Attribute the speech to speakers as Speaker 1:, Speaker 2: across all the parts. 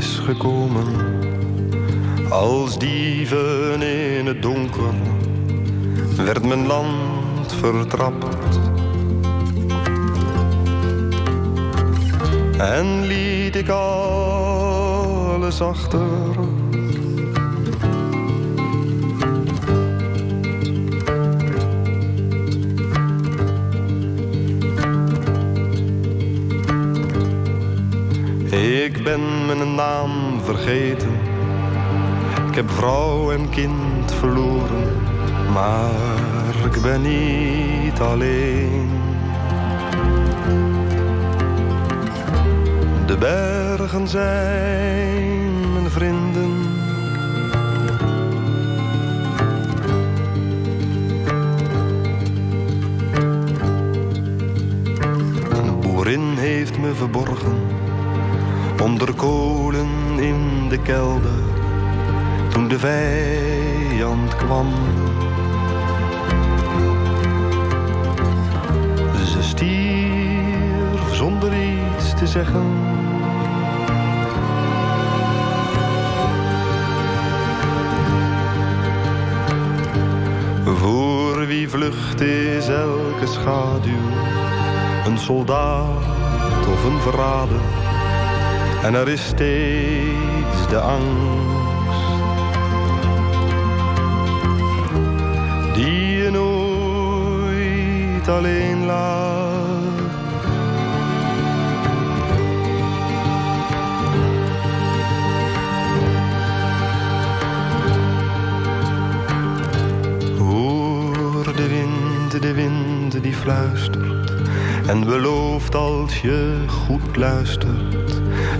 Speaker 1: Is gekomen, als dieven in het donker, werd mijn land vertrapt. En liet ik alles achter. Ik ben mijn naam vergeten. Ik heb vrouw en kind verloren. Maar ik ben niet alleen. De bergen zijn mijn vrienden. Een boerin heeft me verborgen onder kolen in de kelder toen de vijand kwam. Ze stierf zonder iets te zeggen. Voor wie vlucht is elke schaduw, een soldaat of een verrader. En er is steeds de angst die je nooit alleen laat. Hoor de wind, de wind die fluistert en belooft als je goed luistert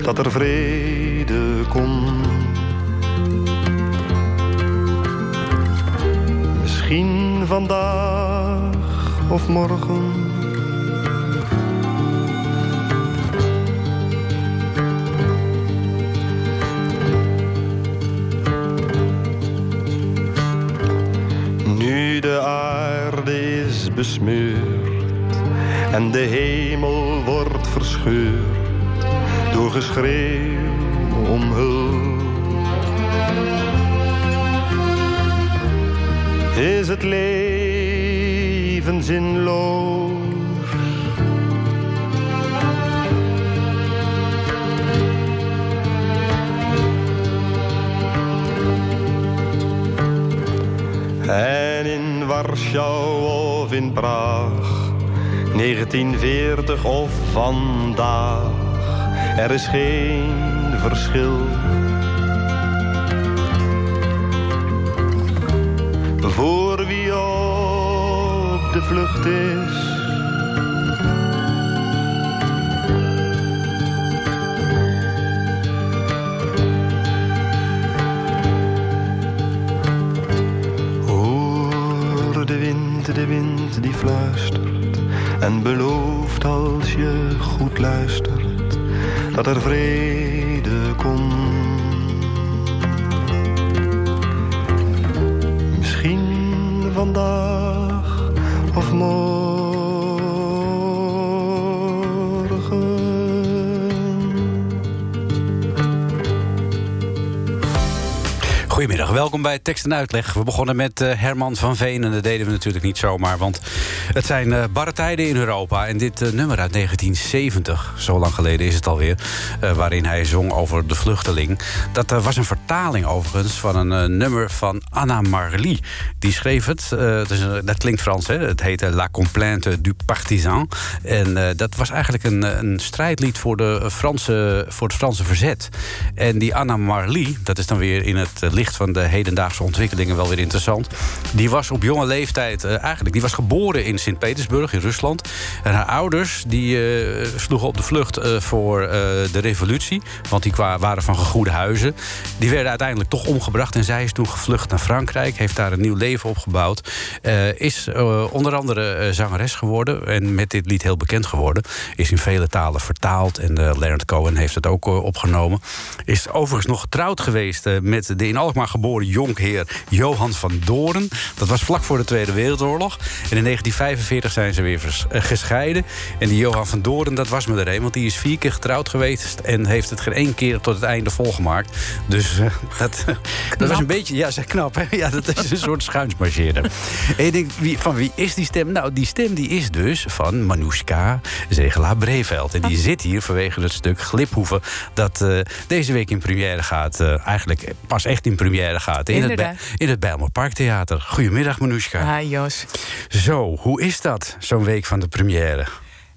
Speaker 1: dat er vrede komt. Misschien vandaag of morgen. Nu de aarde is besmeurd en de hemel wordt verscheurd geschreeuw om hulp. Is het leven zinloos? En in Warschau of in Praag, 1940 of vandaag er is geen verschil. Voor wie op de vlucht is. Hoor de wind, de wind die fluistert en belooft als je goed luistert dat er vrede komt. Misschien vandaag of morgen.
Speaker 2: Welkom bij Tekst en Uitleg. We begonnen met uh, Herman van Veen en dat deden we natuurlijk niet zomaar... want het zijn uh, barre tijden in Europa. En dit uh, nummer uit 1970, zo lang geleden is het alweer... waarin hij zong over de vluchteling... dat was een vertaling overigens van een nummer van Anna Marly. Die schreef het, dat klinkt Frans, hè? het heette La Complainte du Partisan. En dat was eigenlijk een, een strijdlied voor, de Franse, voor het Franse verzet. En die Anna Marly, dat is dan weer in het licht van de hedendaagse ontwikkelingen wel weer interessant. Die was op jonge leeftijd uh, eigenlijk, die was geboren in Sint-Petersburg in Rusland. En haar ouders die uh, sloegen op de vlucht uh, voor de revolutie, want die waren van gegoede huizen. Die werden uiteindelijk toch omgebracht en zij is toen gevlucht naar Frankrijk, heeft daar een nieuw leven opgebouwd, is onder andere zangeres geworden en met dit lied heel bekend geworden. Is in vele talen vertaald en Leonard Cohen heeft het ook opgenomen. Is overigens nog getrouwd geweest met de in Alkmaar geboren jonkheer Johan van Doren. Dat was vlak voor de Tweede Wereldoorlog. En in 1945 zijn ze weer eh, gescheiden. En die Johan van Doren, dat was me er een. Want die is vier keer getrouwd geweest. En heeft het geen één keer tot het einde volgemaakt. Dus uh, dat, dat was een beetje... Ja, zeg knap, hè? Ja, dat is een soort schuinsmarcheerder. En je denkt, wie, van wie is die stem? Nou, die stem die is dus van Manoushka Zegelaar Breveld. En die zit hier vanwege het stuk Gliphoeven... dat uh, deze week in première gaat. Uh, eigenlijk pas echt in première gaat. In het, in het Bijlmer Parktheater. Goedemiddag, Manoushka.
Speaker 3: Hi, Jos.
Speaker 2: Zo, hoe is dat, zo'n week van de première?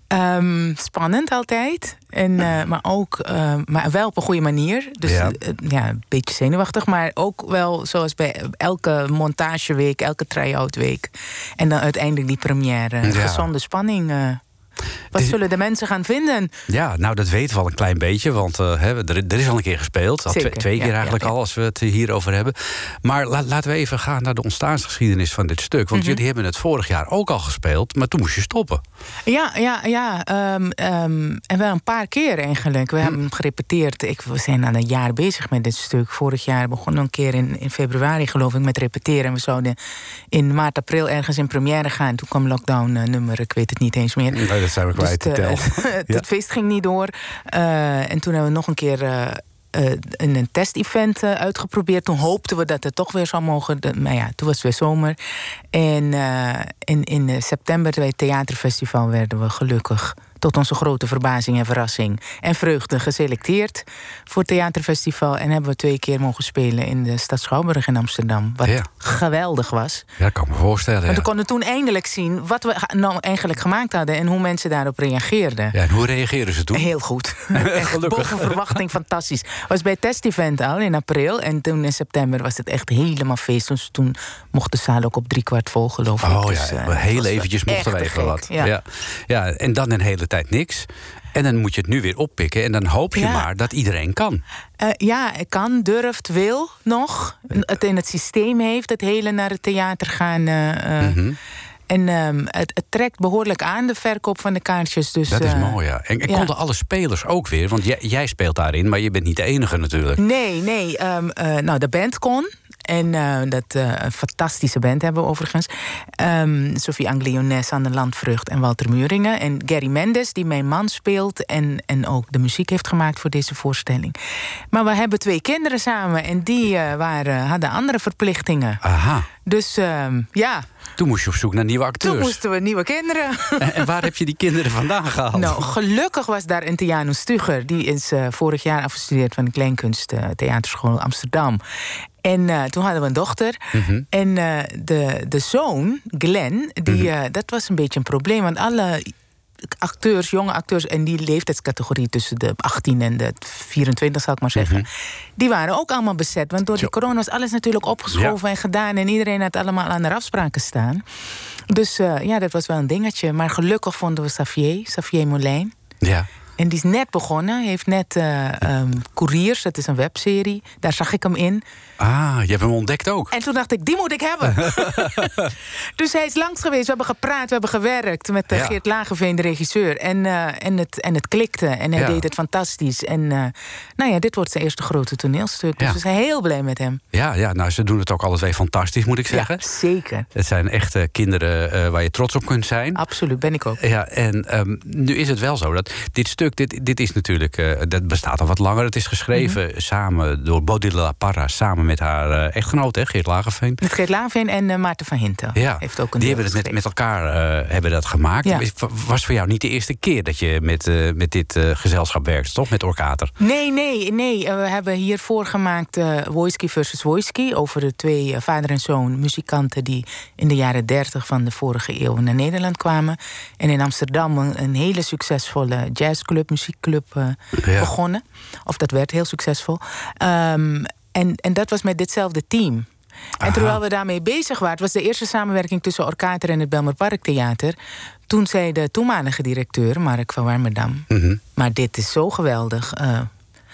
Speaker 3: Um, spannend altijd. En, uh, maar ook uh, maar wel op een goede manier. Dus ja. Uh, ja. een beetje zenuwachtig. Maar ook wel zoals bij elke montageweek, elke try-out week. En dan uiteindelijk die première. Ja. Gezonde spanning. Wat zullen de mensen gaan vinden?
Speaker 2: Ja, nou dat weten we al een klein beetje. Want uh, er, er, is al een keer gespeeld. Al twee, twee, keer eigenlijk al, als we het hierover hebben. Maar la, laten we even gaan naar de ontstaansgeschiedenis van dit stuk. Want mm -hmm. jullie hebben het vorig jaar ook al gespeeld. Maar toen moest je stoppen.
Speaker 3: Ja, ja, ja. Um, um, en wel een paar keer eigenlijk. We hm. hebben gerepeteerd. Ik, we zijn al een jaar bezig met dit stuk. Vorig jaar begonnen we een keer in, in februari geloof ik met repeteren. En we zouden in maart, april ergens in première gaan. Toen kwam lockdown uh, nummer, ik weet het niet eens meer.
Speaker 2: Nee, dat zijn we kwijt dus
Speaker 3: het feest ging niet door. Uh, en toen hebben we nog een keer... Uh, uh, een testevent uitgeprobeerd. Toen hoopten we dat het toch weer zou mogen. Maar ja, toen was het weer zomer. En in, in september, bij het theaterfestival, werden we gelukkig tot onze grote verbazing en verrassing en vreugde geselecteerd voor het theaterfestival. En hebben we twee keer mogen spelen in de stad Schouwburg in Amsterdam. Wat ja. geweldig was.
Speaker 2: Ja, kan me voorstellen. Want
Speaker 3: we konden toen eindelijk zien wat we nou eigenlijk gemaakt hadden en hoe mensen daarop reageerden.
Speaker 2: Ja, en hoe reageerden ze toen?
Speaker 3: Heel goed. echt boven verwachting fantastisch. Was bij het test-event al in april. En toen in september was het echt helemaal feest. Dus toen mocht de zaal ook op driekwart vol, geloof ik.
Speaker 2: Oh
Speaker 3: dus,
Speaker 2: ja, uh, heel eventjes mochten we even wat.
Speaker 3: Ja.
Speaker 2: ja. Ja. en dan een hele tijd niks. En dan moet je het nu weer oppikken. En dan hoop je ja. maar dat iedereen kan.
Speaker 3: Uh, ja, kan, durft, wil nog. Het in het systeem heeft, het hele naar het theater gaan. Uh, mm -hmm. En um, het, het, trekt behoorlijk aan, de verkoop van de kaartjes. Dus,
Speaker 2: dat is uh, mooi, ja. En, en ja. konden alle spelers ook weer? Want jij, jij, speelt daarin, maar je bent niet de enige natuurlijk.
Speaker 3: Nee, nee. Um, uh, nou, de band kon. En uh, dat uh, een fantastische band hebben we overigens. Um, Sophie Angliones aan de Landvrucht en Walter Muringen. En Gary Mendes, die mijn man speelt en, en ook de muziek heeft gemaakt voor deze voorstelling. Maar we hebben twee kinderen samen en die uh, waren, hadden andere verplichtingen.
Speaker 2: Aha.
Speaker 3: Dus um, ja.
Speaker 2: Toen moest je op zoek naar nieuwe acteurs.
Speaker 3: Toen moesten we nieuwe kinderen.
Speaker 2: En, en waar heb je die kinderen vandaan gehaald?
Speaker 3: Nou, gelukkig was daar een Tiano Stugger. Die is vorig jaar afgestudeerd van de Kleinkunst Theaterschool Amsterdam. En uh, toen hadden we een dochter. Mm -hmm. En uh, de, de zoon, Glenn, die, mm -hmm. uh, dat was een beetje een probleem. Want alle acteurs, jonge acteurs... en die leeftijdscategorie tussen de 18 en de 24, zal ik maar zeggen... Mm -hmm. die waren ook allemaal bezet. Want door die corona was alles natuurlijk opgeschoven ja. en gedaan... en iedereen had allemaal aan de afspraken staan. Dus ja, dat was wel een dingetje. Maar gelukkig vonden we Xavier, Xavier Molijn.
Speaker 2: Ja.
Speaker 3: En die is net begonnen. Hij heeft net uh, um, Couriers, dat is een webserie. Daar zag ik hem in.
Speaker 2: Ah, je hebt hem ontdekt ook.
Speaker 3: En toen dacht ik, die moet ik hebben. dus hij is langs geweest. We hebben gepraat, we hebben gewerkt met ja. Geert Lageveen, de regisseur. En, uh, en, het, en het klikte. En hij ja. deed het fantastisch. En uh, nou ja, dit wordt zijn eerste grote toneelstuk. Dus ja. we zijn heel blij met hem.
Speaker 2: Ja, ja, nou, ze doen het ook alle twee fantastisch, moet ik zeggen.
Speaker 3: Ja, zeker.
Speaker 2: Het zijn echte kinderen waar je trots op kunt zijn.
Speaker 3: Absoluut, ben ik ook.
Speaker 2: Ja, en um, nu is het wel zo dat dit stuk, dit, dit is natuurlijk, dat bestaat al wat langer. Het is geschreven mm -hmm. samen door Bodil La Parra, samen met haar uh, echtgenoot, hè, Geert Lagerveen.
Speaker 3: Met Geert Lagerveen en uh, Maarten van Hinten.
Speaker 2: Ja,
Speaker 3: heeft ook een
Speaker 2: die hebben het met, met elkaar uh, hebben dat gemaakt. Ja. Was voor jou niet de eerste keer dat je met, met dit gezelschap werkt, toch? Met Orkater?
Speaker 3: Nee, nee, nee. we hebben hiervoor gemaakt Wojski versus Wojski... over de twee vader en zoon muzikanten... die in de jaren dertig van de vorige eeuw naar Nederland kwamen. En in Amsterdam een, een hele succesvolle jazzclub, muziekclub ja. begonnen. Of dat werd heel succesvol. Um, en, en dat was met ditzelfde team. En terwijl we daarmee bezig waren, het was de eerste samenwerking tussen Orkater en het Belmer Parktheater. Toen zei de toenmalige directeur, Mark van Warmerdam.
Speaker 2: Mhm.
Speaker 3: Maar dit is zo geweldig. Uh,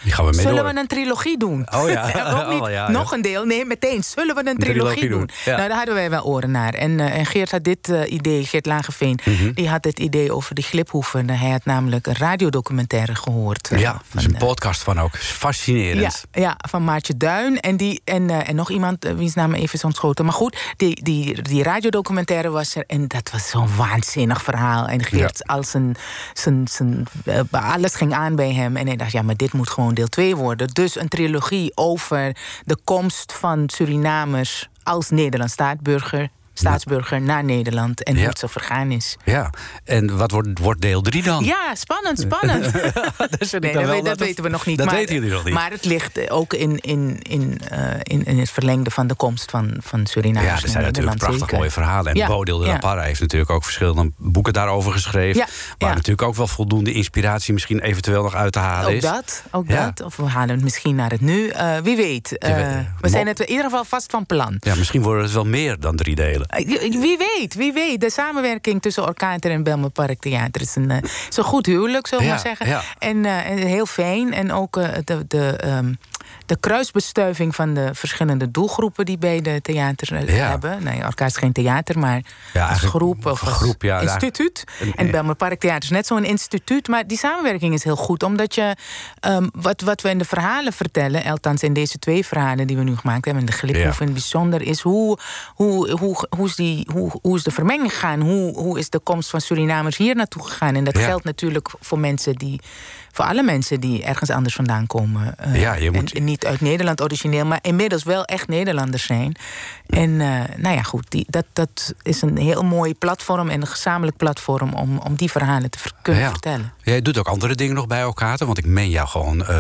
Speaker 2: die gaan we mee
Speaker 3: Zullen
Speaker 2: door.
Speaker 3: we een trilogie doen?
Speaker 2: Oh ja.
Speaker 3: Ook niet
Speaker 2: Oh, ja, ja.
Speaker 3: nog een deel. Nee, meteen. Zullen we een trilogie,
Speaker 2: trilogie doen,
Speaker 3: doen?
Speaker 2: ja.
Speaker 3: Nou, daar hadden wij wel oren naar. En, eh, en Geert had dit eh, idee, Geert Lageveen...
Speaker 2: Mhm.
Speaker 3: die had het idee over die gliphoeven. Hij had namelijk een radiodocumentaire gehoord. eh,
Speaker 2: Ja, er is
Speaker 3: van,
Speaker 2: een
Speaker 3: eh,
Speaker 2: podcast van ook.
Speaker 3: ja,
Speaker 2: Fascinerend.
Speaker 3: ja, van Maartje Duin. En, die, en, eh, en nog iemand, eh, wiens naam even is ontschoten. Maar goed, die, die, die radiodocumentaire was er. En dat was zo'n waanzinnig verhaal. En Geert, als zijn, zijn, zijn, eh, alles ging aan bij hem. En hij dacht, ja, maar dit moet gewoon deel 2 worden. Dus een trilogie over de komst van Surinamers als Nederlands staatsburger, staatsburger naar Nederland. En hoe het zo vergaan is.
Speaker 2: Ja. En wat wordt, wordt deel 3 dan?
Speaker 3: Ja, spannend, spannend.
Speaker 2: dat,
Speaker 3: Nee, dat, weten we nog niet.
Speaker 2: Dat
Speaker 3: maar,
Speaker 2: weten jullie nog niet.
Speaker 3: Maar het ligt eh, ook in, in, in, eh, in, in het verlengde van de komst van, van Suriname.
Speaker 2: ja, er zijn natuurlijk prachtig mooie verhalen. En
Speaker 3: Ja,
Speaker 2: Bodil de
Speaker 3: ja.
Speaker 2: Parra heeft natuurlijk ook verschillende boeken daarover geschreven.
Speaker 3: Ja,
Speaker 2: Waar natuurlijk ook wel voldoende inspiratie misschien eventueel nog uit te halen
Speaker 3: Ook
Speaker 2: is.
Speaker 3: dat, ook dat. Of we halen het misschien naar het nu. Eh, wie weet.
Speaker 2: We-
Speaker 3: zijn het in ieder geval vast van plan.
Speaker 2: Ja, misschien worden het wel meer dan drie delen.
Speaker 3: Eh, Wie weet, wie weet. De samenwerking tussen Orkater en Belmer Parktheater is een, eh, is een goed huwelijk, zullen we
Speaker 2: Ja,
Speaker 3: maar zeggen.
Speaker 2: ja.
Speaker 3: En, eh, en heel fijn. En ook eh, de, de, ehm, de kruisbestuiving van de verschillende doelgroepen die bij de theater eh,
Speaker 2: Ja.
Speaker 3: hebben. Nee, is geen theater, maar als
Speaker 2: eigenlijk
Speaker 3: groep of
Speaker 2: een
Speaker 3: als
Speaker 2: groep, ja,
Speaker 3: instituut.
Speaker 2: Een-
Speaker 3: En Belmer Parktheater is net zo'n instituut. Maar die samenwerking is heel goed, omdat je ehm, wat, wat we in de verhalen vertellen, althans in deze twee verhalen die we nu gemaakt hebben, en de Gliphoef
Speaker 2: Ja.
Speaker 3: in het bijzonder, is hoe, hoe, hoe, hoe, is die, hoe, hoe is de vermenging gegaan? Hoe, hoe is de komst van Surinamers hier naartoe gegaan? En dat
Speaker 2: Ja.
Speaker 3: geldt natuurlijk voor mensen die, voor alle mensen die ergens anders vandaan komen. eh,
Speaker 2: Ja, je moet-
Speaker 3: en, en niet uit Nederland origineel, maar inmiddels wel echt Nederlanders zijn. En eh, nou ja, goed, die, dat, dat is een heel mooi platform en een gezamenlijk platform om, om die verhalen te ver- kunnen
Speaker 2: Ja.
Speaker 3: vertellen.
Speaker 2: Jij doet ook andere dingen nog bij elkaar. Want ik meen jou gewoon. eh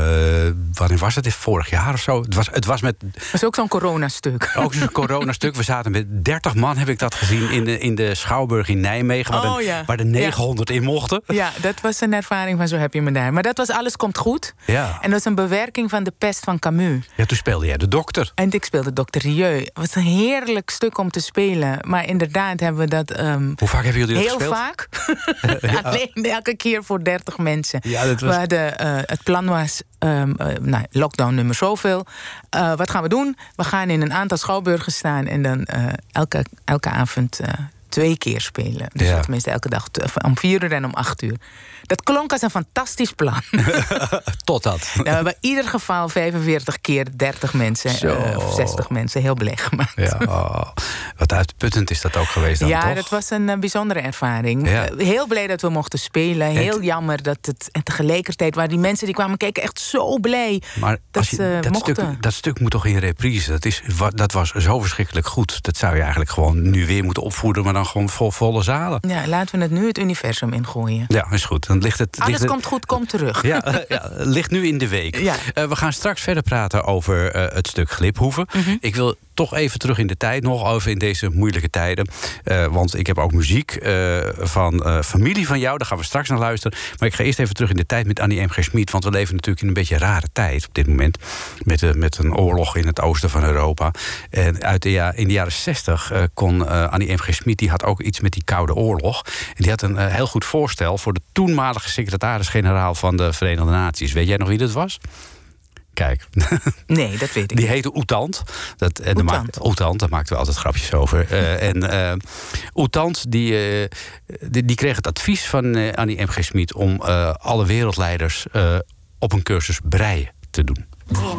Speaker 2: wanneer was het? Vorig jaar of zo? Het was, het was met
Speaker 3: Dat is ook zo'n coronastuk.
Speaker 2: ook zo'n corona-stuk. We zaten met 30 man, heb ik dat gezien, in de, in de Schouwburg in Nijmegen. Waar,
Speaker 3: Oh,
Speaker 2: de,
Speaker 3: ja.
Speaker 2: waar de 900 in mochten.
Speaker 3: Ja, dat was een ervaring van zo heb je me daar. Maar dat was Alles komt goed.
Speaker 2: Ja.
Speaker 3: En dat is een bewerking van de pest van Camus.
Speaker 2: ja, toen speelde jij de dokter.
Speaker 3: En ik speelde Dr. Rieu. Het was een heerlijk stuk om te spelen. Maar inderdaad hebben we dat ehm,
Speaker 2: Hoe vaak hebben jullie dat
Speaker 3: heel
Speaker 2: gespeeld?
Speaker 3: vaak. Alleen elke keer voor 30 mensen.
Speaker 2: Ja, dat was-
Speaker 3: We hadden, eh, het plan was, ehm, eh, nou, lockdown nummer zoveel. Eh, wat gaan we doen? We gaan in een aantal schouwburgen staan... en dan elke, elke avond twee keer spelen. Dus
Speaker 2: Ja.
Speaker 3: tenminste elke dag om vier uur en om acht uur. Dat klonk als een fantastisch plan.
Speaker 2: Totdat.
Speaker 3: Nou, we hebben in ieder geval 45 keer 30 mensen, eh, of 60 mensen, heel blij gemaakt.
Speaker 2: Ja, oh, wat uitputtend is dat ook geweest dan,
Speaker 3: ja,
Speaker 2: toch?
Speaker 3: dat was een eh, bijzondere ervaring.
Speaker 2: Ja.
Speaker 3: Eh, heel blij dat we mochten spelen. Heel jammer dat het. En tegelijkertijd waren die mensen die kwamen kijken echt zo blij.
Speaker 2: Maar
Speaker 3: dat
Speaker 2: als je,
Speaker 3: ze
Speaker 2: dat,
Speaker 3: mochten.
Speaker 2: stuk, dat stuk moet toch in reprise? Dat, is, dat was zo verschrikkelijk goed. Dat zou je eigenlijk gewoon nu weer moeten opvoeden... maar dan gewoon vol, volle zalen.
Speaker 3: Ja, laten we het nu het universum ingooien.
Speaker 2: Ja, is goed. Dan ligt het,
Speaker 3: Alles
Speaker 2: ligt het-
Speaker 3: komt goed, komt terug.
Speaker 2: Ja, eh, ja, ligt nu in de week.
Speaker 3: Ja.
Speaker 2: Eh, we gaan straks verder praten over eh, het stuk Gliphoeven.
Speaker 3: Mhm.
Speaker 2: Ik wil toch even terug in de tijd nog, over in deze moeilijke tijden. Want ik heb ook muziek van familie van jou. Daar gaan we straks naar luisteren. Maar ik ga eerst even terug in de tijd met Annie M. G. Schmid. Want we leven natuurlijk in een beetje rare tijd op dit moment. Met, met een oorlog in het oosten van Europa. En uit de, ja, in de jaren zestig eh, kon Annie M. G. Schmid... die had ook iets met die Koude Oorlog. En die had een heel goed voorstel... voor de toenmalige secretaris-generaal van de Verenigde Naties. Weet jij nog wie dat was? Kijk,
Speaker 3: Nee, dat weet ik
Speaker 2: die heette Oetant. Dat, en daar
Speaker 3: Oetant.
Speaker 2: maakt- Oetant, daar maakten we altijd grapjes over. Eh, en eh Oetant, die, eh, die, die kreeg het advies van eh, Annie M. G. Schmid... om eh, alle wereldleiders eh, op een cursus breien te doen.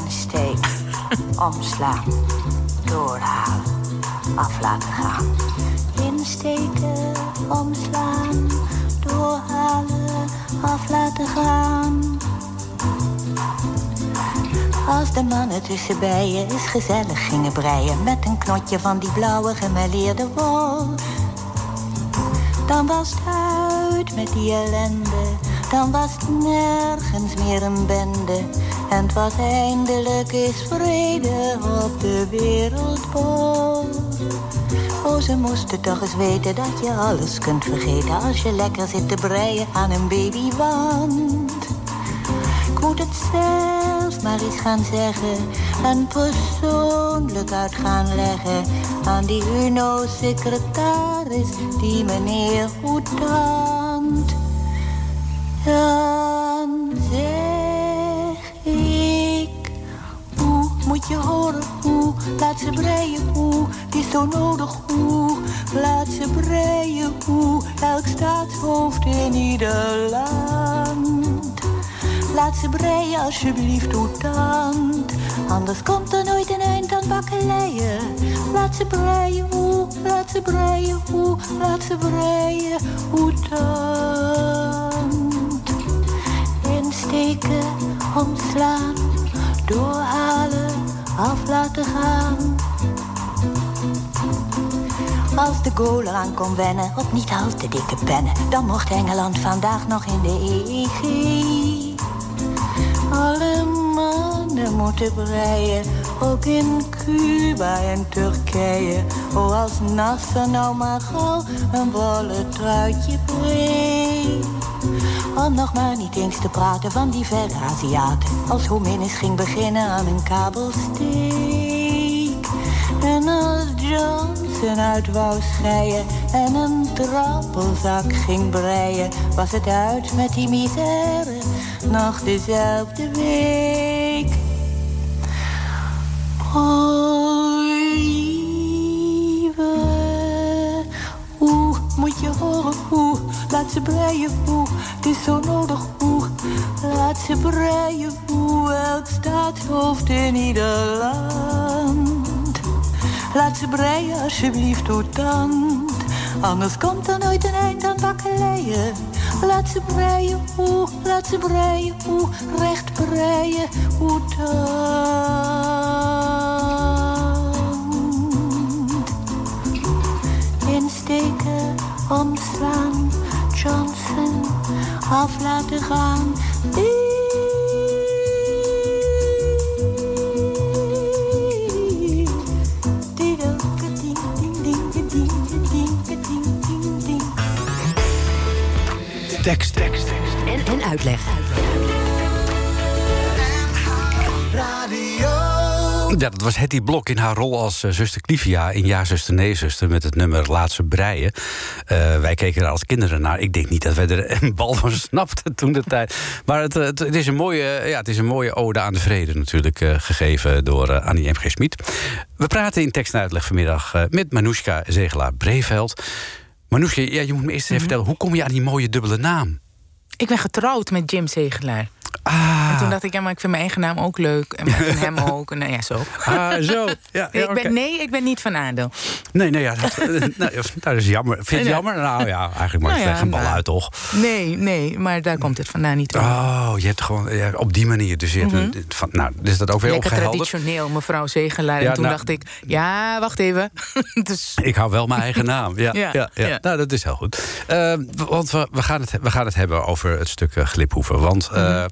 Speaker 4: Insteken, omslaan, doorhalen, af laten gaan. Insteken, omslaan, doorhalen, af laten gaan. Als de mannen tussen bijen eens gezellig gingen breien... met een knotje van die blauwe gemêleerde wol... dan was het uit met die ellende. Dan was het nergens meer een bende. En het was eindelijk eens vrede op de wereldbol. Oh, ze moesten toch eens weten dat je alles kunt vergeten... als je lekker zit te breien aan een babywand. Ik moet het zelf maar eens gaan zeggen. En persoonlijk uit gaan leggen. Aan die UNO-secretaris, die meneer Hoetant. Dan zeg ik, hoe moet je horen hoe, laat ze breien hoe, is zo nodig hoe, laat ze breien hoe, elk staatshoofd in ieder land. Laat ze breien alsjeblieft, hoe dan? Anders komt er nooit een eind aan bakkeleien. Laat ze breien, hoe, laat ze breien, hoe, laat ze breien, hoe dan? Insteken, omslaan, doorhalen, af laten gaan. Als de goal eraan kon wennen op niet al te dikke pennen, dan mocht Engeland vandaag nog in de EEG. Alle mannen moeten breien, ook in Cuba en Turkije. Oh, als Nasser nou maar gauw een bolle truitje breed. Om nog maar niet eens te praten van die verre Aziaten. Als Hominis ging beginnen aan een kabelsteek. En als Johnson uit wou scheien en een trappelzak ging breien, was het uit met die misère nog dezelfde week. Oh, laat ze breien hoe, het is zo nodig hoe, laat ze breien hoe, elk staatshoofd in ieder land. Laat ze breien alsjeblieft, hoe dan? Anders komt er nooit een eind aan bakkeleien. Laat ze breien, hoe, laat ze breien, hoe, recht breien, hoe dan? Af laten gaan.
Speaker 2: Ja, dat was Hetty Blok in haar rol als eh, zuster Clivia in Ja, zuster, nee, zuster... met het nummer Laat ze breien. Eh, wij keken er als kinderen naar. Ik denk niet dat wij er een bal van snapten toen de tijd. Maar het, het, het is, een mooie, ja, het is een mooie ode aan de vrede natuurlijk... eh, gegeven door eh, Annie M. G. Smit. We praten in tekst en uitleg vanmiddag eh, met Manoushka Zegelaar-Breveld. Manoushka, ja, je moet me eerst even vertellen... hoe kom je aan die mooie dubbele naam?
Speaker 3: Ik ben getrouwd met Jim Zegelaar.
Speaker 2: Ah,
Speaker 3: En toen dacht ik, ja, maar ik vind mijn eigen naam ook leuk. En ik vind hem ook. Nou ja, zo.
Speaker 2: ah zo. Ja, ja,
Speaker 3: ik ben, nee, ik ben niet van adel.
Speaker 2: Nee, nee, ja, dat, eh, nou, dat is jammer. Vind je het
Speaker 3: Ja.
Speaker 2: jammer? Nou ja, eigenlijk maar
Speaker 3: Nou ja,
Speaker 2: weg een bal
Speaker 3: nou.
Speaker 2: uit, toch?
Speaker 3: Nee, nee, maar daar komt het vandaan niet toe.
Speaker 2: Oh, je hebt gewoon ja, op die manier. Dus je hebt een, van, nou, is dat ook weer
Speaker 3: Lekker
Speaker 2: opgehelderd?
Speaker 3: traditioneel, mevrouw Zegelaar.
Speaker 2: Ja,
Speaker 3: en toen
Speaker 2: nou-
Speaker 3: dacht ik, ja, wacht even. dus,
Speaker 2: Ik hou wel mijn eigen naam. Ja, ja,
Speaker 3: Ja,
Speaker 2: ja,
Speaker 3: ja.
Speaker 2: Nou, dat is heel goed. Eh, want we, we, gaan het, we gaan het hebben over het stuk eh, Gliphoeven. Want eh,
Speaker 3: Mhm.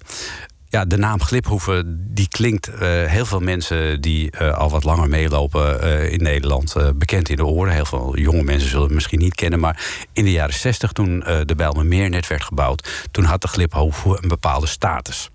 Speaker 2: Ja, de naam Gliphoeven die klinkt eh, heel veel mensen die eh, al wat langer meelopen eh, in Nederland bekend in de oren. Heel veel jonge mensen zullen het misschien niet kennen. Maar in de jaren 60, toen de Bijlmermeer net werd gebouwd, toen had de Gliphoeven een bepaalde status.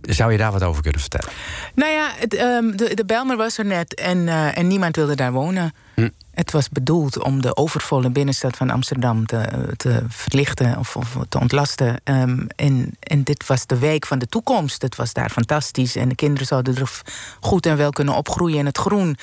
Speaker 2: Zou je daar wat over kunnen vertellen?
Speaker 3: nou ja, het, ehm, de, de Bijlmer was er net en, eh, en niemand wilde daar wonen.
Speaker 2: Hm.
Speaker 3: Het was bedoeld om de overvolle binnenstad van Amsterdam te, te verlichten of, of te ontlasten. Ehm, en, en dit was de wijk van de toekomst. Het was daar fantastisch en de kinderen zouden er goed en wel kunnen opgroeien in het groen.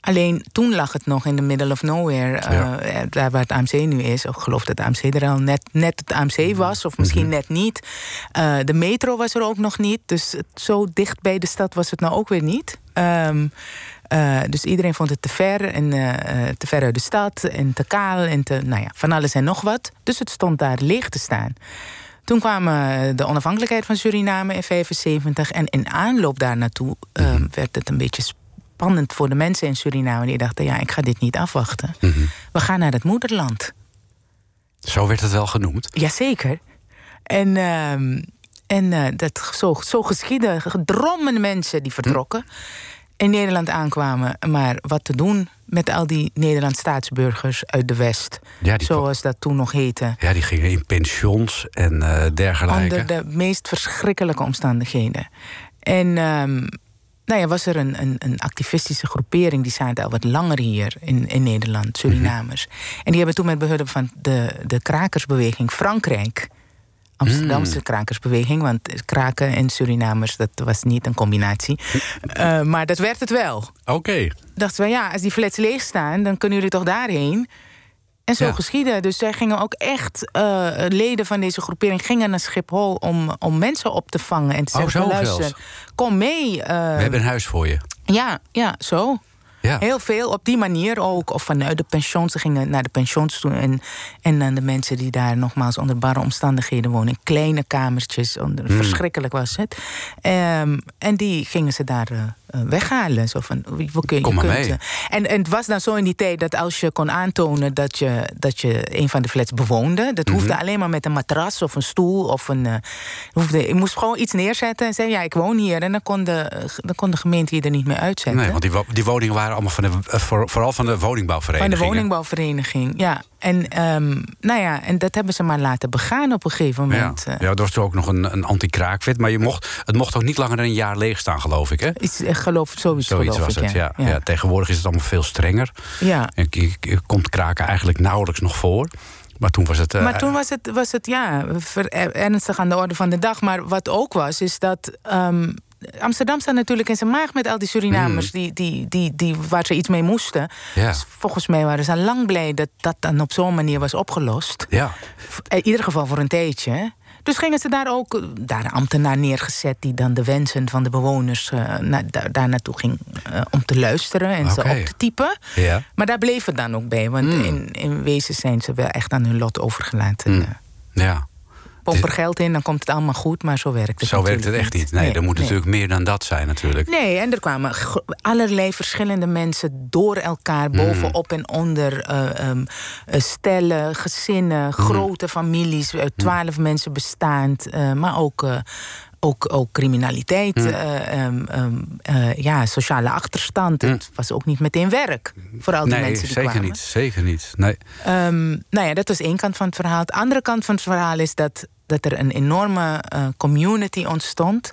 Speaker 3: Alleen toen lag het nog in de middle of nowhere, eh,
Speaker 2: Ja.
Speaker 3: eh, daar waar het AMC nu is. Ik geloof dat het AMC er al net, net het AMC was, of misschien net niet. Eh, de metro was er ook nog niet, dus het- zo dicht bij de stad was het nou ook weer niet. Ehm, eh, dus iedereen vond het te ver en te ver uit de stad en te kaal en te, nou ja, van alles en nog wat. Dus het stond daar leeg te staan. Toen kwam de onafhankelijkheid van Suriname in 75 en in aanloop daar naartoe ehm, werd het een beetje spannend voor de mensen in Suriname. Die dachten, ja, ik ga dit niet afwachten. We gaan naar het moederland.
Speaker 2: Zo werd het wel genoemd.
Speaker 3: Jazeker. En, ehm, en eh, dat zo, zo geschiedde. Gedrommen mensen die vertrokken. in Nederland aankwamen. Maar wat te doen met al die Nederlandse staatsburgers uit de West.
Speaker 2: Ja,
Speaker 3: zoals dat toen nog heette.
Speaker 2: Ja, die gingen in pensions en eh, dergelijke.
Speaker 3: Onder de meest verschrikkelijke omstandigheden. En ehm, nou ja, was er een, een, een, activistische groepering... die zaten al wat langer hier in, in Nederland, Surinamers. En die hebben toen met behulp van de, de krakersbeweging Frankrijk... Amsterdamse
Speaker 2: Hmm.
Speaker 3: krakersbeweging, want kraken en Surinamers... dat was niet een combinatie. Eh, maar dat werd het wel.
Speaker 2: Oké.
Speaker 3: Dachten we, ja, als die flats leeg staan... dan kunnen jullie toch daarheen? En zo
Speaker 2: Ja.
Speaker 3: geschiedde. Dus zij gingen ook echt, eh, leden van deze groepering... gingen naar Schiphol om, om mensen op te vangen. En te
Speaker 2: Oh,
Speaker 3: zeggen, luister, kom mee. eh,
Speaker 2: We hebben een huis voor je.
Speaker 3: ja, ja, zo.
Speaker 2: Ja.
Speaker 3: Heel veel op die manier ook. Of vanuit de pensions. Ze gingen naar de pensions toe. En, en dan de mensen die daar nogmaals onder barre omstandigheden wonen. In kleine kamertjes. Onder,
Speaker 2: Hmm.
Speaker 3: Verschrikkelijk was het. Ehm, en die gingen ze daar eh, weghalen. Zo van, we kun,
Speaker 2: Kom
Speaker 3: je
Speaker 2: maar
Speaker 3: kunt,
Speaker 2: mee.
Speaker 3: eh, en, en het was dan zo in die tijd dat als je kon aantonen dat je, dat je een van de flats bewoonde. Dat hoefde
Speaker 2: Mhm.
Speaker 3: alleen maar met een matras of een stoel. Of een, eh, hoefde, je moest gewoon iets neerzetten en zeggen: Ja, ik woon hier. En dan kon de, dan kon de gemeente je er niet meer uitzetten.
Speaker 2: Nee, want die, die woningen waren allemaal van de, eh, voor- vooral van de
Speaker 3: Van
Speaker 2: woningbouwvereniging.
Speaker 3: de woningbouwvereniging, ja. En, ehm, nou ja, en dat hebben ze maar laten begaan op een gegeven
Speaker 2: Ja.
Speaker 3: moment. eh.
Speaker 2: ja, er was toen ook nog een, een anti-kraakwet. Maar je mocht, het mocht ook niet langer dan een jaar leeg staan, geloof ik. Hè?
Speaker 3: Iets, ik geloof, zoiets,
Speaker 2: Zoiets
Speaker 3: geloof
Speaker 2: was
Speaker 3: ik,
Speaker 2: het, ja.
Speaker 3: ja.
Speaker 2: Ja. Tegenwoordig is het allemaal veel strenger.
Speaker 3: Ja.
Speaker 2: En komt kraken eigenlijk nauwelijks nog voor. Maar toen was het... eh,
Speaker 3: Maar toen was het, was het ja, ernstig aan de orde van de dag. Maar wat ook was, is dat. ehm, Amsterdam staat natuurlijk in zijn maag met al die Surinamers die, die, die, die, waar ze iets mee moesten.
Speaker 2: Ja.
Speaker 3: Dus volgens mij waren ze al lang blij dat dat dan op zo'n manier was opgelost.
Speaker 2: Ja,
Speaker 3: In ieder geval voor een tijdje. Dus gingen ze daar ook eh, daar een ambtenaar neergezet die dan de wensen van de bewoners eh, na, daar, daar naartoe ging eh, om te luisteren en ze op te typen.
Speaker 2: ja.
Speaker 3: Maar daar bleef het dan ook bij, want
Speaker 2: Hmm.
Speaker 3: in, in wezen zijn ze wel echt aan hun lot overgelaten.
Speaker 2: Hmm.
Speaker 3: Eh,
Speaker 2: ja.
Speaker 3: Pomp er geld in, dan komt het allemaal goed, maar zo werkt het
Speaker 2: Zo werkt het echt niet. Nee, er moet
Speaker 3: nee.
Speaker 2: natuurlijk meer dan dat zijn natuurlijk.
Speaker 3: Nee, en er kwamen allerlei verschillende mensen door elkaar, bovenop en onder. eh, stellen, gezinnen, grote families, eh, twaalf mensen bestaand, maar ook. ook, ook criminaliteit, eh, ehm, ehm, eh, ja, sociale achterstand. Het was ook niet meteen werk voor al die
Speaker 2: nee,
Speaker 3: mensen die
Speaker 2: zeker
Speaker 3: kwamen.
Speaker 2: niet. Zeker niet. Nee.
Speaker 3: Nou ja, dat was één kant van het verhaal. De andere kant van het verhaal is dat, dat er een enorme eh, community ontstond.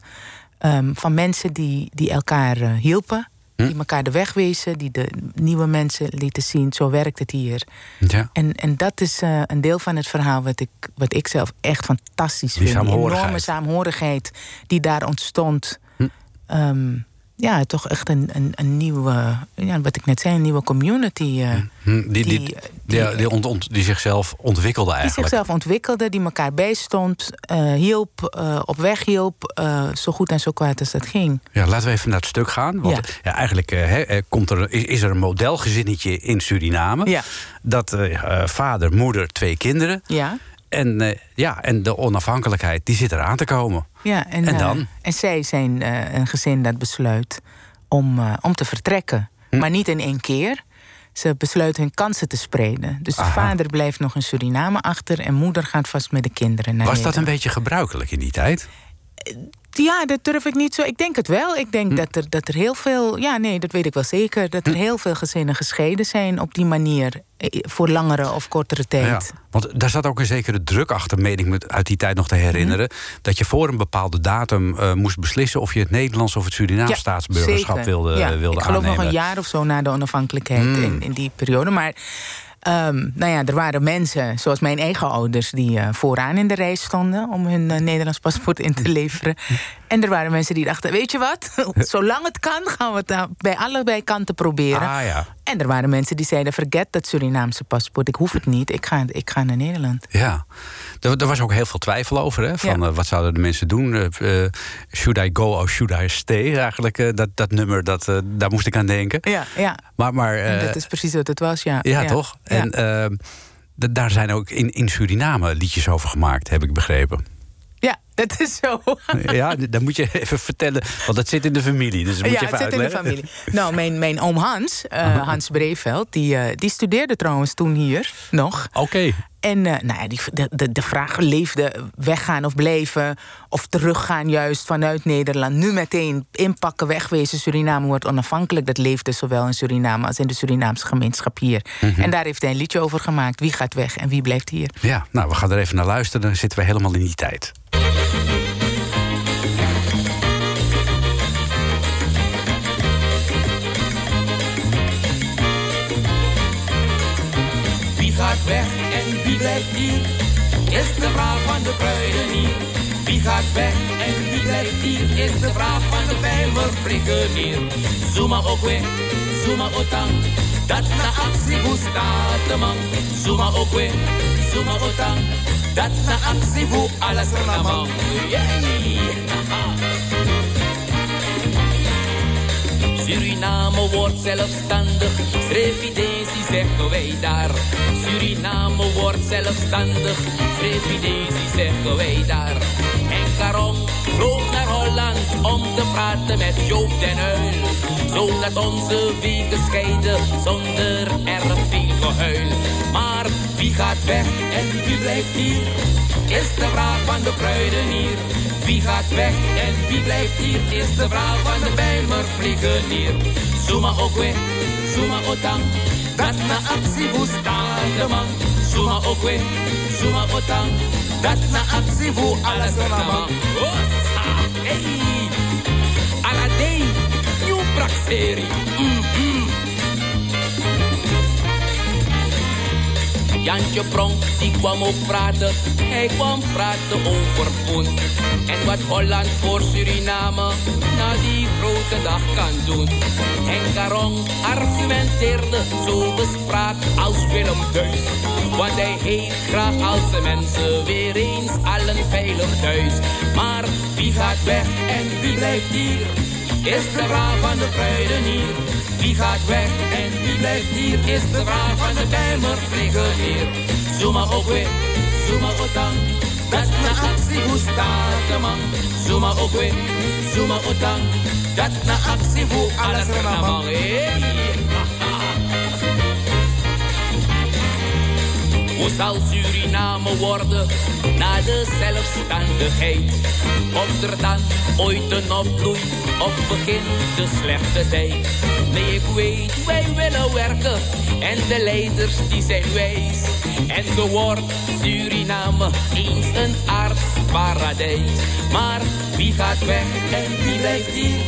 Speaker 3: ehm, van mensen die, die elkaar eh, hielpen.
Speaker 2: Hm.
Speaker 3: Die elkaar de weg wezen. Die de nieuwe mensen lieten zien. Zo werkt het hier.
Speaker 2: Ja.
Speaker 3: En, en dat is eh, een deel van het verhaal wat ik, wat ik zelf echt fantastisch
Speaker 2: Die
Speaker 3: vind. Die enorme saamhorigheid die daar ontstond.
Speaker 2: Hm.
Speaker 3: Ehm, ja, toch echt een, een, een nieuwe, ja, wat ik net zei, een nieuwe community. eh,
Speaker 2: Hm, Die, die,
Speaker 3: Die-
Speaker 2: die,
Speaker 3: die-
Speaker 2: die, ont- ont- die zichzelf ontwikkelde
Speaker 3: Die
Speaker 2: eigenlijk.
Speaker 3: zichzelf ontwikkelde, die elkaar bijstond, eh, hielp, eh, op weg hielp, eh, zo goed en zo kwaad als dat ging.
Speaker 2: Ja, laten we even naar het stuk gaan. Want
Speaker 3: Ja.
Speaker 2: ja. eigenlijk eh, eh, komt er, is, is er een modelgezinnetje in Suriname.
Speaker 3: Ja.
Speaker 2: Dat eh, eh, vader, moeder, twee kinderen.
Speaker 3: Ja,
Speaker 2: En, eh, ja, en de onafhankelijkheid, die zit eraan te komen.
Speaker 3: Ja en,
Speaker 2: En
Speaker 3: eh,
Speaker 2: dan?
Speaker 3: en zij zijn eh, een gezin dat besluit om, eh, om te vertrekken.
Speaker 2: Hm.
Speaker 3: Maar niet in één keer. Ze besluiten hun kansen te spreiden. Dus de vader blijft nog in Suriname achter en moeder gaat vast met de kinderen naar
Speaker 2: Was dat een beetje gebruikelijk in die tijd?
Speaker 3: Ja, dat durf ik niet zo. Ik denk het wel. Ik
Speaker 2: Hm.
Speaker 3: denk dat, er, dat er heel veel. Ja, nee, dat weet ik wel zeker. Dat er
Speaker 2: Hm.
Speaker 3: heel veel gezinnen gescheiden zijn op die manier. eh, Voor langere of kortere tijd.
Speaker 2: Ja, want daar zat ook een zekere druk achter, meen ik me uit die tijd nog te herinneren. Dat je voor een bepaalde datum eh, moest beslissen of je het Nederlands of het Surinaams staatsburgerschap
Speaker 3: zeker.
Speaker 2: wilde,
Speaker 3: Ja,
Speaker 2: wilde
Speaker 3: ik geloof
Speaker 2: aannemen.
Speaker 3: nog een jaar of zo na de onafhankelijkheid in, in die periode. Maar ehm, nou ja, er waren mensen, zoals mijn eigen ouders, die eh, vooraan in de rij stonden om hun eh, Nederlands paspoort in te leveren. En er waren mensen die dachten: Weet je wat, zolang het kan, gaan we het bij allebei kanten proberen.
Speaker 2: Ah ja,
Speaker 3: En er waren mensen die zeiden: Verget dat Surinaamse paspoort, ik hoef het niet, ik ga, ik ga naar Nederland.
Speaker 2: ja. Er, er was ook heel veel twijfel over. Hè? Van,
Speaker 3: Ja.
Speaker 2: eh, wat zouden de mensen doen? Eh, eh, should I go or should I stay? Eigenlijk, dat, dat nummer, dat, daar moest ik aan denken.
Speaker 3: Ja, ja.
Speaker 2: Maar, maar
Speaker 3: En dat is precies wat het was, ja.
Speaker 2: ja, toch?
Speaker 3: Ja.
Speaker 2: En daar zijn ook in, in Suriname liedjes over gemaakt, heb ik begrepen.
Speaker 3: Ja, Dat is zo.
Speaker 2: Ja, dan moet je even vertellen, want dat zit in de familie. Dus moet
Speaker 3: ja,
Speaker 2: je even
Speaker 3: het zit in de familie. Nou, mijn, mijn oom Hans, uh, Hans Breveld, die, uh, die studeerde trouwens toen hier nog.
Speaker 2: Oké.
Speaker 3: En uh, nou ja, die, de, de, de vraag leefde weggaan of blijven... of teruggaan juist vanuit Nederland. Nu meteen inpakken, wegwezen. Suriname wordt onafhankelijk. Dat leefde zowel in Suriname als in de Surinaamse gemeenschap hier. Mm -hmm. En daar heeft hij een liedje over gemaakt. Wie gaat weg en wie blijft hier?
Speaker 2: Ja, nou, we gaan er even naar luisteren. Dan zitten we helemaal in die tijd.
Speaker 5: Gaat weg en wie blijft hier? Is de vraag van de kruidenier. Wie gaat weg en wie blijft hier? Is de vraag van de bijmerbrigadier. Zuma ook weer, Zuma otang. Dat na actie hoe staat de man. Zuma ook weer, Zuma otang. Dat na actie hoe alles man. Suriname wordt zelfstandig, Srevidesi zeggen wij daar. Suriname wordt zelfstandig, Srevidesi zeggen wij daar. En Caron vloog naar Holland om te praten met Joop den Uil. Zodat onze wegen scheiden zonder erg veel gehuil. Wie gaat weg en wie blijft hier? Is de vraag van de kruidenier. Wie gaat weg en wie blijft hier? Is de vraag van de bijmervliegenier. Zuma ook weer, Zuma otang. Dat na actie de man. Zuma ook weer, Zuma otang. Dat na actie hoe alles man. Hey, Aladei, nieuw praxerie. Mm -hmm. Jantje Pronk, die kwam ook praten. Hij kwam praten over poen. En wat Holland voor Suriname na die grote dag kan doen. En Caron argumenteerde zo bespraak als Willem Thuis. Want hij heeft graag als de mensen weer eens allen veilig thuis. Maar wie gaat weg en wie blijft hier? Is de vraag van de kruidenier. Wie gaat weg en wie blijft hier? Is de vraag van de bijmervliegenier. Zuma ook weer, Zuma otang. Dat na actie hoe staat de man. Zuma ook weer, Zuma otang. Dat na actie hoe alles er zal Suriname worden na de zelfstandigheid? Komt er dan ooit een opbloei of begint de slechte tijd? Nee, ik weet, wij willen werken en de leiders die zijn wijs. En zo wordt Suriname eens een aardsparadijs. Maar wie gaat weg en wie blijft hier?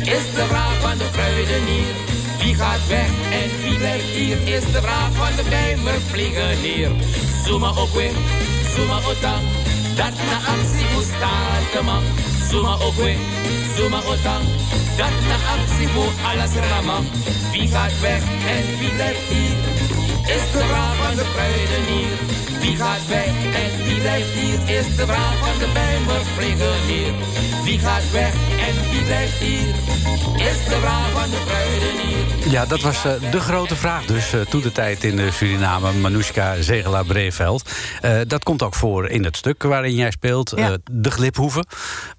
Speaker 5: Is de vraag van de kruidenier. Wie gaat weg en wie blijft hier? Is de vraag van de bijmervliegenier. Zuma ook weer, Zuma otang. Dat na actie staat de man. Zuma ook weer, Zuma otang. Dat na actie hoe alles raman. Wie gaat weg en wie blijft hier? Is de vraag van de kruidenier. Wie gaat weg en wie blijft hier? Is de vraag van de bijmervliegenier. Wie gaat weg en wie blijft hier? Is de vraag van de kruidenier.
Speaker 2: Ja, dat was uh, de grote vraag dus uh, toen de tijd in uh, Suriname. Manoushka Zegela Breveld. dat komt ook voor in het stuk waarin jij speelt. Ja. de Gliphoeven.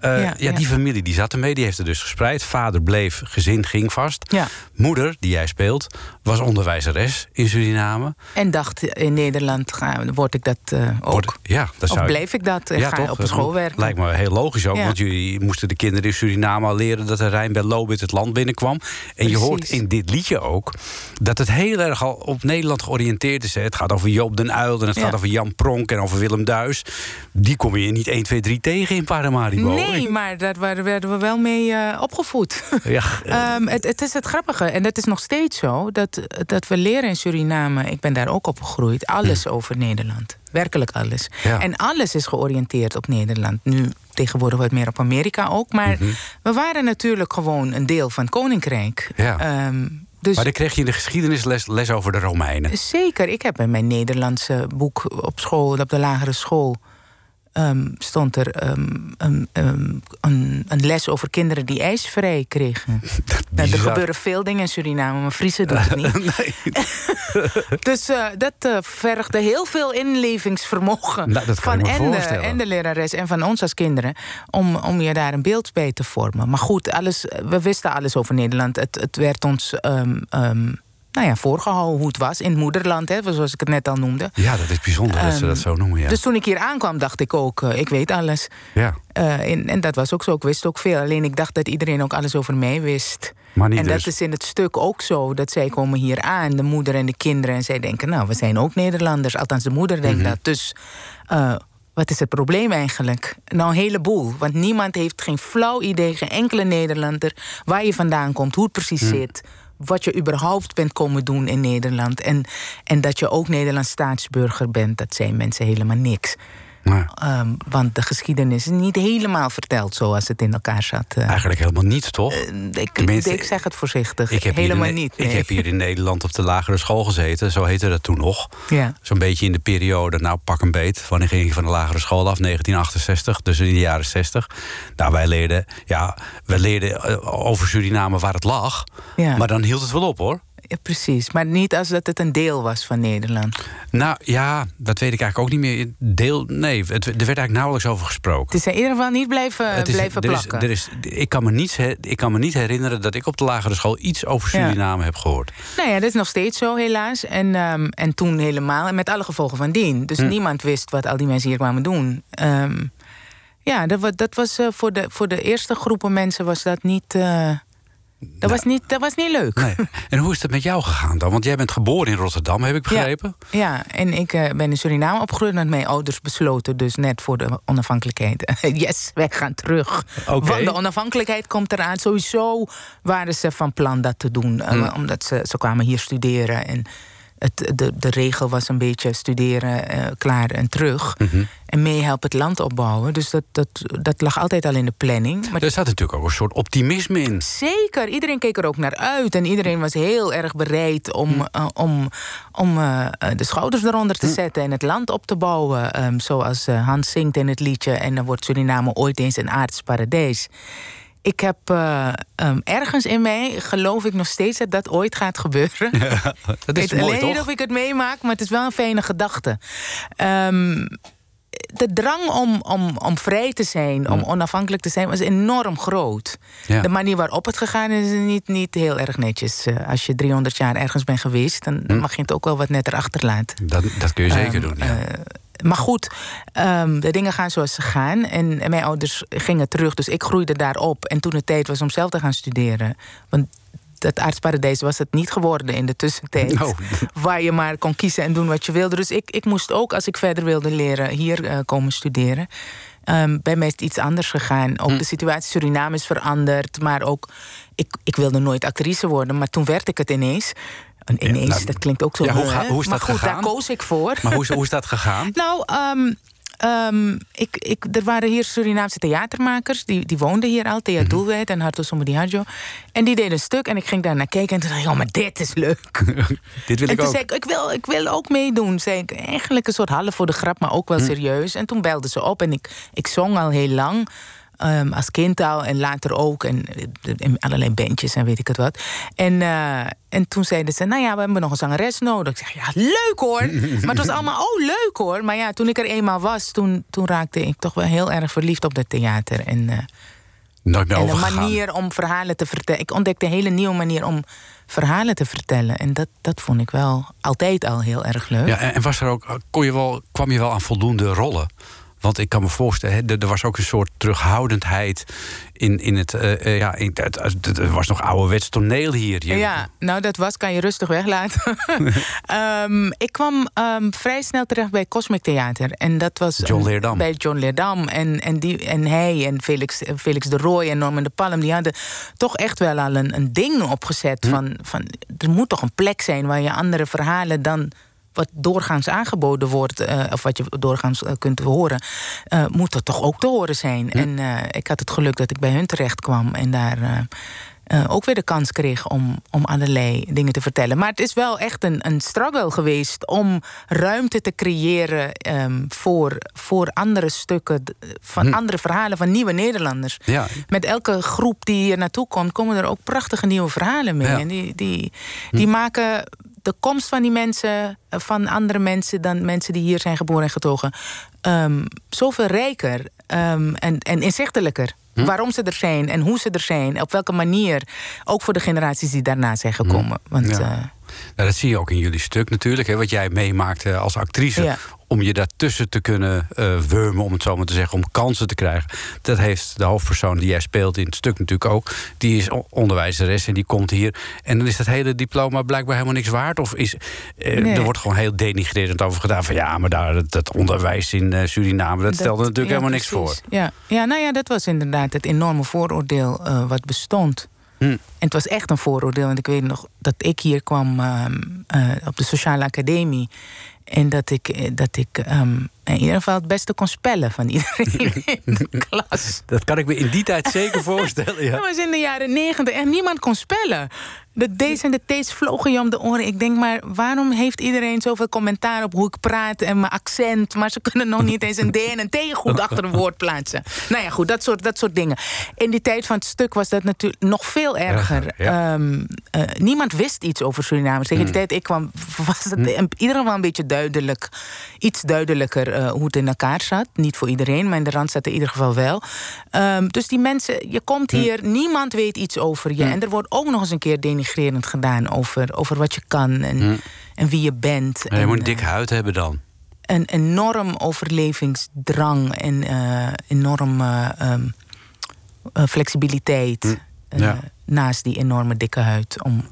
Speaker 2: Ja, ja, ja, die familie die zat ermee. Die heeft het dus gespreid. Vader bleef, gezin ging vast. Moeder, die jij speelt, was onderwijzeres in Suriname.
Speaker 3: En dacht in Nederland ga, word ik dat ook. Word,
Speaker 2: ja, dat
Speaker 3: of bleef ik dat en ga toch, op de school werken.
Speaker 2: Lijkt me heel logisch ook. Want jullie moesten de kinderen in Suriname al leren... dat de Rijn bij Lobit het land binnenkwam. En Precies. je hoort in dit liedje ook dat het heel erg al op Nederland georiënteerd is. Het gaat over Joop den Uyl en het ja. gaat over Jan Pronk en over Willem Duis. Die kom je niet 1, 2, 3 tegen in Paramaribo.
Speaker 3: Nee, maar daar werden we wel mee uh, opgevoed. Ja. um, het, het, is het grappige, en dat is nog steeds zo... dat, dat we leren in Suriname, ik ben daar ook opgegroeid... alles hm. over Nederland. Werkelijk alles. Ja. En alles is georiënteerd op Nederland. Nu tegenwoordig wat meer op Amerika ook. Maar mm -hmm. we waren natuurlijk gewoon een deel van het Koninkrijk.
Speaker 2: Ja. Um, dus maar dan kreeg je in de geschiedenisles les over de Romeinen.
Speaker 3: Zeker. Ik heb in mijn Nederlandse boek op school, op de lagere school... ehm, stond er ehm, een, ehm, een, een les over kinderen die ijsvrij kregen. Nou, er gebeuren veel dingen in Suriname, maar Friese doet het niet. dus eh, dat eh, vergde heel veel inlevingsvermogen
Speaker 2: Nou,
Speaker 3: van en de,
Speaker 2: voorstellen.
Speaker 3: en de lerares en van ons als kinderen. Om, om je daar een beeld bij te vormen. Maar goed, alles, we wisten alles over Nederland. Het, het werd ons nou ja, voorgehouden hoe het was in het moederland, hè, zoals ik het net al noemde.
Speaker 2: Ja, dat is bijzonder dat ze
Speaker 3: Ehm,
Speaker 2: dat zo noemen. Ja.
Speaker 3: Dus toen ik hier aankwam, dacht ik ook, eh, ik weet alles.
Speaker 2: ja.
Speaker 3: Eh, en, en dat was ook zo. Ik wist ook veel. Alleen ik dacht dat iedereen ook alles over mij wist.
Speaker 2: Maar niet
Speaker 3: en
Speaker 2: dus.
Speaker 3: dat is in het stuk ook zo. Dat zij komen hier aan, de moeder en de kinderen. En zij denken, nou, we zijn ook Nederlanders. Althans, de moeder denkt
Speaker 2: Mhm.
Speaker 3: dat. Dus eh, wat is het probleem eigenlijk? Nou, een heleboel. Want niemand heeft geen flauw idee, geen enkele Nederlander... waar je vandaan komt, hoe het precies
Speaker 2: Mhm.
Speaker 3: zit... wat je überhaupt bent komen doen in Nederland. En, en dat je ook Nederlands staatsburger bent, dat zijn mensen helemaal niks. Ehm, want de geschiedenis is niet helemaal verteld zoals het in elkaar zat. eh.
Speaker 2: eigenlijk helemaal niet, toch?
Speaker 3: ik,
Speaker 2: tenminste,
Speaker 3: ik zeg het voorzichtig.
Speaker 2: Ik heb
Speaker 3: helemaal
Speaker 2: in,
Speaker 3: niet.
Speaker 2: Ik heb hier in Nederland op de lagere school gezeten. Zo heette dat toen nog.
Speaker 3: Ja.
Speaker 2: Zo'n beetje in de periode, nou pak een beet. Wanneer ging je van de lagere school af? 1968, dus in de jaren 60. Nou, wij leerden, ja, wij leerden eh, over Suriname waar het lag.
Speaker 3: Ja.
Speaker 2: Maar dan hield het wel op, hoor.
Speaker 3: Ja, precies. Maar niet als dat het een deel was van Nederland.
Speaker 2: Nou ja, dat weet ik eigenlijk ook niet meer. Deel, nee, het, er werd eigenlijk nauwelijks over gesproken.
Speaker 3: Het is in ieder geval niet blijven,
Speaker 2: Het is-
Speaker 3: blijven
Speaker 2: er is-
Speaker 3: plakken.
Speaker 2: er is, ik, kan me niet, ik kan me niet herinneren dat ik op de lagere school iets over
Speaker 3: Ja.
Speaker 2: Suriname heb gehoord.
Speaker 3: Nou ja, dat is nog steeds zo, helaas. En, ehm, en toen helemaal. En met alle gevolgen van dien. Dus
Speaker 2: Hm.
Speaker 3: niemand wist wat al die mensen hier kwamen doen. Ehm, ja, dat, dat was eh, voor, de, voor de eerste groepen mensen was dat niet. eh, dat, was niet dat was niet leuk.
Speaker 2: Nee. En hoe is het met jou gegaan dan? Want jij bent geboren in Rotterdam, heb ik begrepen.
Speaker 3: Ja, en ik eh, ben in Suriname opgegroeid met mijn ouders besloten, dus net voor de onafhankelijkheid. yes, wij gaan terug.
Speaker 2: Oké.
Speaker 3: Want de onafhankelijkheid komt eraan. Sowieso waren ze van plan dat te doen, eh,
Speaker 2: Hmm.
Speaker 3: omdat ze, ze kwamen hier studeren. En het, de, de regel was een beetje studeren, eh, klaar en terug.
Speaker 2: Mhm.
Speaker 3: En meehelpen het land opbouwen. Dus dat, dat, dat lag altijd al in de planning. Maar
Speaker 2: Er zat natuurlijk ook een soort optimisme in.
Speaker 3: Zeker, iedereen keek er ook naar uit. En iedereen was heel erg bereid om,
Speaker 2: Hm.
Speaker 3: eh, om, om eh, de schouders eronder te zetten en het land op te bouwen. Ehm, zoals Hans zingt in het liedje. En dan wordt Suriname ooit eens een aards paradijs. Ik heb eh, ehm, ergens in mij, geloof ik nog steeds dat dat ooit gaat gebeuren.
Speaker 2: Dat
Speaker 3: Ik
Speaker 2: is mooi,
Speaker 3: alleen
Speaker 2: toch?
Speaker 3: of ik het meemaak, maar het is wel een fijne gedachte. Ehm, de drang om, om, om vrij te zijn, om onafhankelijk te zijn, was enorm groot.
Speaker 2: Ja.
Speaker 3: De manier waarop het gegaan is, is niet, niet heel erg netjes. Eh, als je 300 jaar ergens bent geweest, dan
Speaker 2: Mm.
Speaker 3: mag je het ook wel wat netter achterlaten.
Speaker 2: Dat, dat kun je zeker
Speaker 3: Ehm,
Speaker 2: doen. Ja.
Speaker 3: eh, maar goed, ehm, de dingen gaan zoals ze gaan. En, en mijn ouders gingen terug, dus ik groeide daarop. En toen het tijd was om zelf te gaan studeren. Want dat aardsparadijs was het niet geworden in de tussentijd.
Speaker 2: Oh.
Speaker 3: Waar je maar kon kiezen en doen wat je wilde. Dus ik, ik moest ook, als ik verder wilde leren, hier eh, komen studeren. Ehm, bij mij is het iets anders gegaan.
Speaker 2: Hm.
Speaker 3: Ook de situatie in Suriname is veranderd. Maar ook, ik, ik wilde nooit actrice worden. Maar toen werd ik het ineens. En ineens,
Speaker 2: nou,
Speaker 3: dat klinkt ook zo.
Speaker 2: ja, hoe
Speaker 3: hè?
Speaker 2: ga- hoe is
Speaker 3: maar
Speaker 2: dat
Speaker 3: goed,
Speaker 2: gegaan?
Speaker 3: daar koos ik voor.
Speaker 2: Maar hoe is, hoe is dat gegaan?
Speaker 3: Nou, ehm, ehm, ik, ik, er waren hier Surinaamse theatermakers. Die, die woonden hier al, Thea Doelwijd en Harto Somodiaggio. En die deden een stuk en ik ging daar naar kijken. En toen dacht ik, oh, maar dit is leuk.
Speaker 2: Dit wil
Speaker 3: en
Speaker 2: ik
Speaker 3: toen
Speaker 2: ook.
Speaker 3: zei ik, ik wil, ik wil ook meedoen. Zei ik, eigenlijk een soort half voor de grap, maar ook wel serieus. En toen belden ze op en ik, ik zong al heel lang. Ehm, als kind al en later ook. En eh, in allerlei bandjes en weet ik het wat. En, eh, en toen zeiden ze, nou ja, we hebben nog een zangeres nodig. Ik zeg, ja, leuk hoor. maar het was allemaal, oh, leuk hoor. Maar ja, toen ik er eenmaal was, toen, toen raakte ik toch wel heel erg verliefd op het theater. En, eh,
Speaker 2: Nooit meer
Speaker 3: en een
Speaker 2: overgegaan.
Speaker 3: manier om verhalen te vertellen. Ik ontdekte een hele nieuwe manier om verhalen te vertellen. En dat, dat vond ik wel altijd al heel erg leuk.
Speaker 2: Ja, en en was er ook, kon je wel, kwam je wel aan voldoende rollen? Want ik kan me voorstellen, er, was ook een soort terughoudendheid in, in het. eh, eh, ja, in, het, er was nog ouderwets toneel hier.
Speaker 3: Ja, nou dat was, kan je rustig weglaten. Ehm, ik kwam ehm, vrij snel terecht bij Cosmic Theater. En dat was
Speaker 2: John
Speaker 3: een-
Speaker 2: Leerdam.
Speaker 3: Bij John Leerdam. En, en, die, en hij en Felix, Felix de Rooij en Norman de Palm... die hadden toch echt wel al een, een ding opgezet.
Speaker 2: Hm.
Speaker 3: Van, van, er moet toch een plek zijn waar je andere verhalen dan wat doorgaans aangeboden wordt, eh, of wat je doorgaans eh, kunt horen, eh, moet dat toch ook te horen zijn. En ik had het geluk dat ik bij hun terecht kwam en daar. ook weer de kans kreeg om, om allerlei dingen te vertellen. Maar het is wel echt een, een struggle geweest om ruimte te creëren ehm, voor, voor andere stukken, van
Speaker 2: Hm.
Speaker 3: andere verhalen van nieuwe Nederlanders.
Speaker 2: Ja.
Speaker 3: Met elke groep die hier naartoe komt, komen er ook prachtige nieuwe verhalen mee.
Speaker 2: Ja.
Speaker 3: En die, die, die maken de komst van die mensen, eh, van andere mensen dan mensen die hier zijn geboren en getogen, ehm, zoveel rijker ehm, en, en inzichtelijker. Waarom ze er zijn en hoe ze er zijn, op welke manier. Ook voor de generaties die daarna zijn gekomen. Want
Speaker 2: Ja.
Speaker 3: eh,
Speaker 2: Nou, dat zie je ook in jullie stuk natuurlijk. Hè, wat jij meemaakte als actrice.
Speaker 3: Ja.
Speaker 2: Om je daartussen te kunnen eh wurmen, om het zo maar te zeggen. Om kansen te krijgen. Dat heeft de hoofdpersoon die jij speelt in het stuk natuurlijk ook. Die is onderwijzeres en die komt hier. En dan is dat hele diploma blijkbaar helemaal niks waard. Of is, eh,
Speaker 3: Nee.
Speaker 2: er wordt gewoon heel denigrerend over gedaan. Van ja, maar daar, dat, dat onderwijs in eh, Suriname. Dat, stelde natuurlijk
Speaker 3: ja,
Speaker 2: helemaal niks
Speaker 3: precies.
Speaker 2: voor.
Speaker 3: Ja. ja, nou ja, dat was inderdaad het enorme vooroordeel eh, wat bestond.
Speaker 2: Hm.
Speaker 3: En het was echt een vooroordeel. Want ik weet nog dat ik hier kwam ehm, eh, op de Sociale Academie. En dat ik, eh, dat ik ehm, in ieder geval het beste kon spellen van iedereen in de klas.
Speaker 2: Dat kan ik me in die tijd zeker voorstellen. Ja.
Speaker 3: Dat was in de jaren negentig en niemand kon spellen. De D's en de T's vlogen je om de oren. Ik denk maar, waarom heeft iedereen zoveel commentaar op hoe ik praat en mijn accent? Maar ze kunnen nog niet eens een D en een T goed achter een woord plaatsen. Nou ja, goed, dat soort, dat soort dingen. In die tijd van het stuk was dat natuurlijk nog veel erger.
Speaker 2: Ja.
Speaker 3: Ehm, eh, niemand wist iets over Suriname. Tegen die tijd ik kwam, was het in ieder geval een beetje duidelijk. Iets duidelijker eh, hoe het in elkaar zat. Niet voor iedereen, maar in de Randstad in ieder geval wel. Ehm, dus die mensen, je komt hier, niemand weet iets over je. En er wordt ook nog eens een keer denigrerend gedaan over, over wat je kan en, en wie je bent.
Speaker 2: Je
Speaker 3: En,
Speaker 2: moet een
Speaker 3: eh,
Speaker 2: dik huid hebben dan.
Speaker 3: een enorm overlevingsdrang en eh, enorm eh, ehm, eh, flexibiliteit. eh,
Speaker 2: ja.
Speaker 3: naast die enorme dikke huid. Om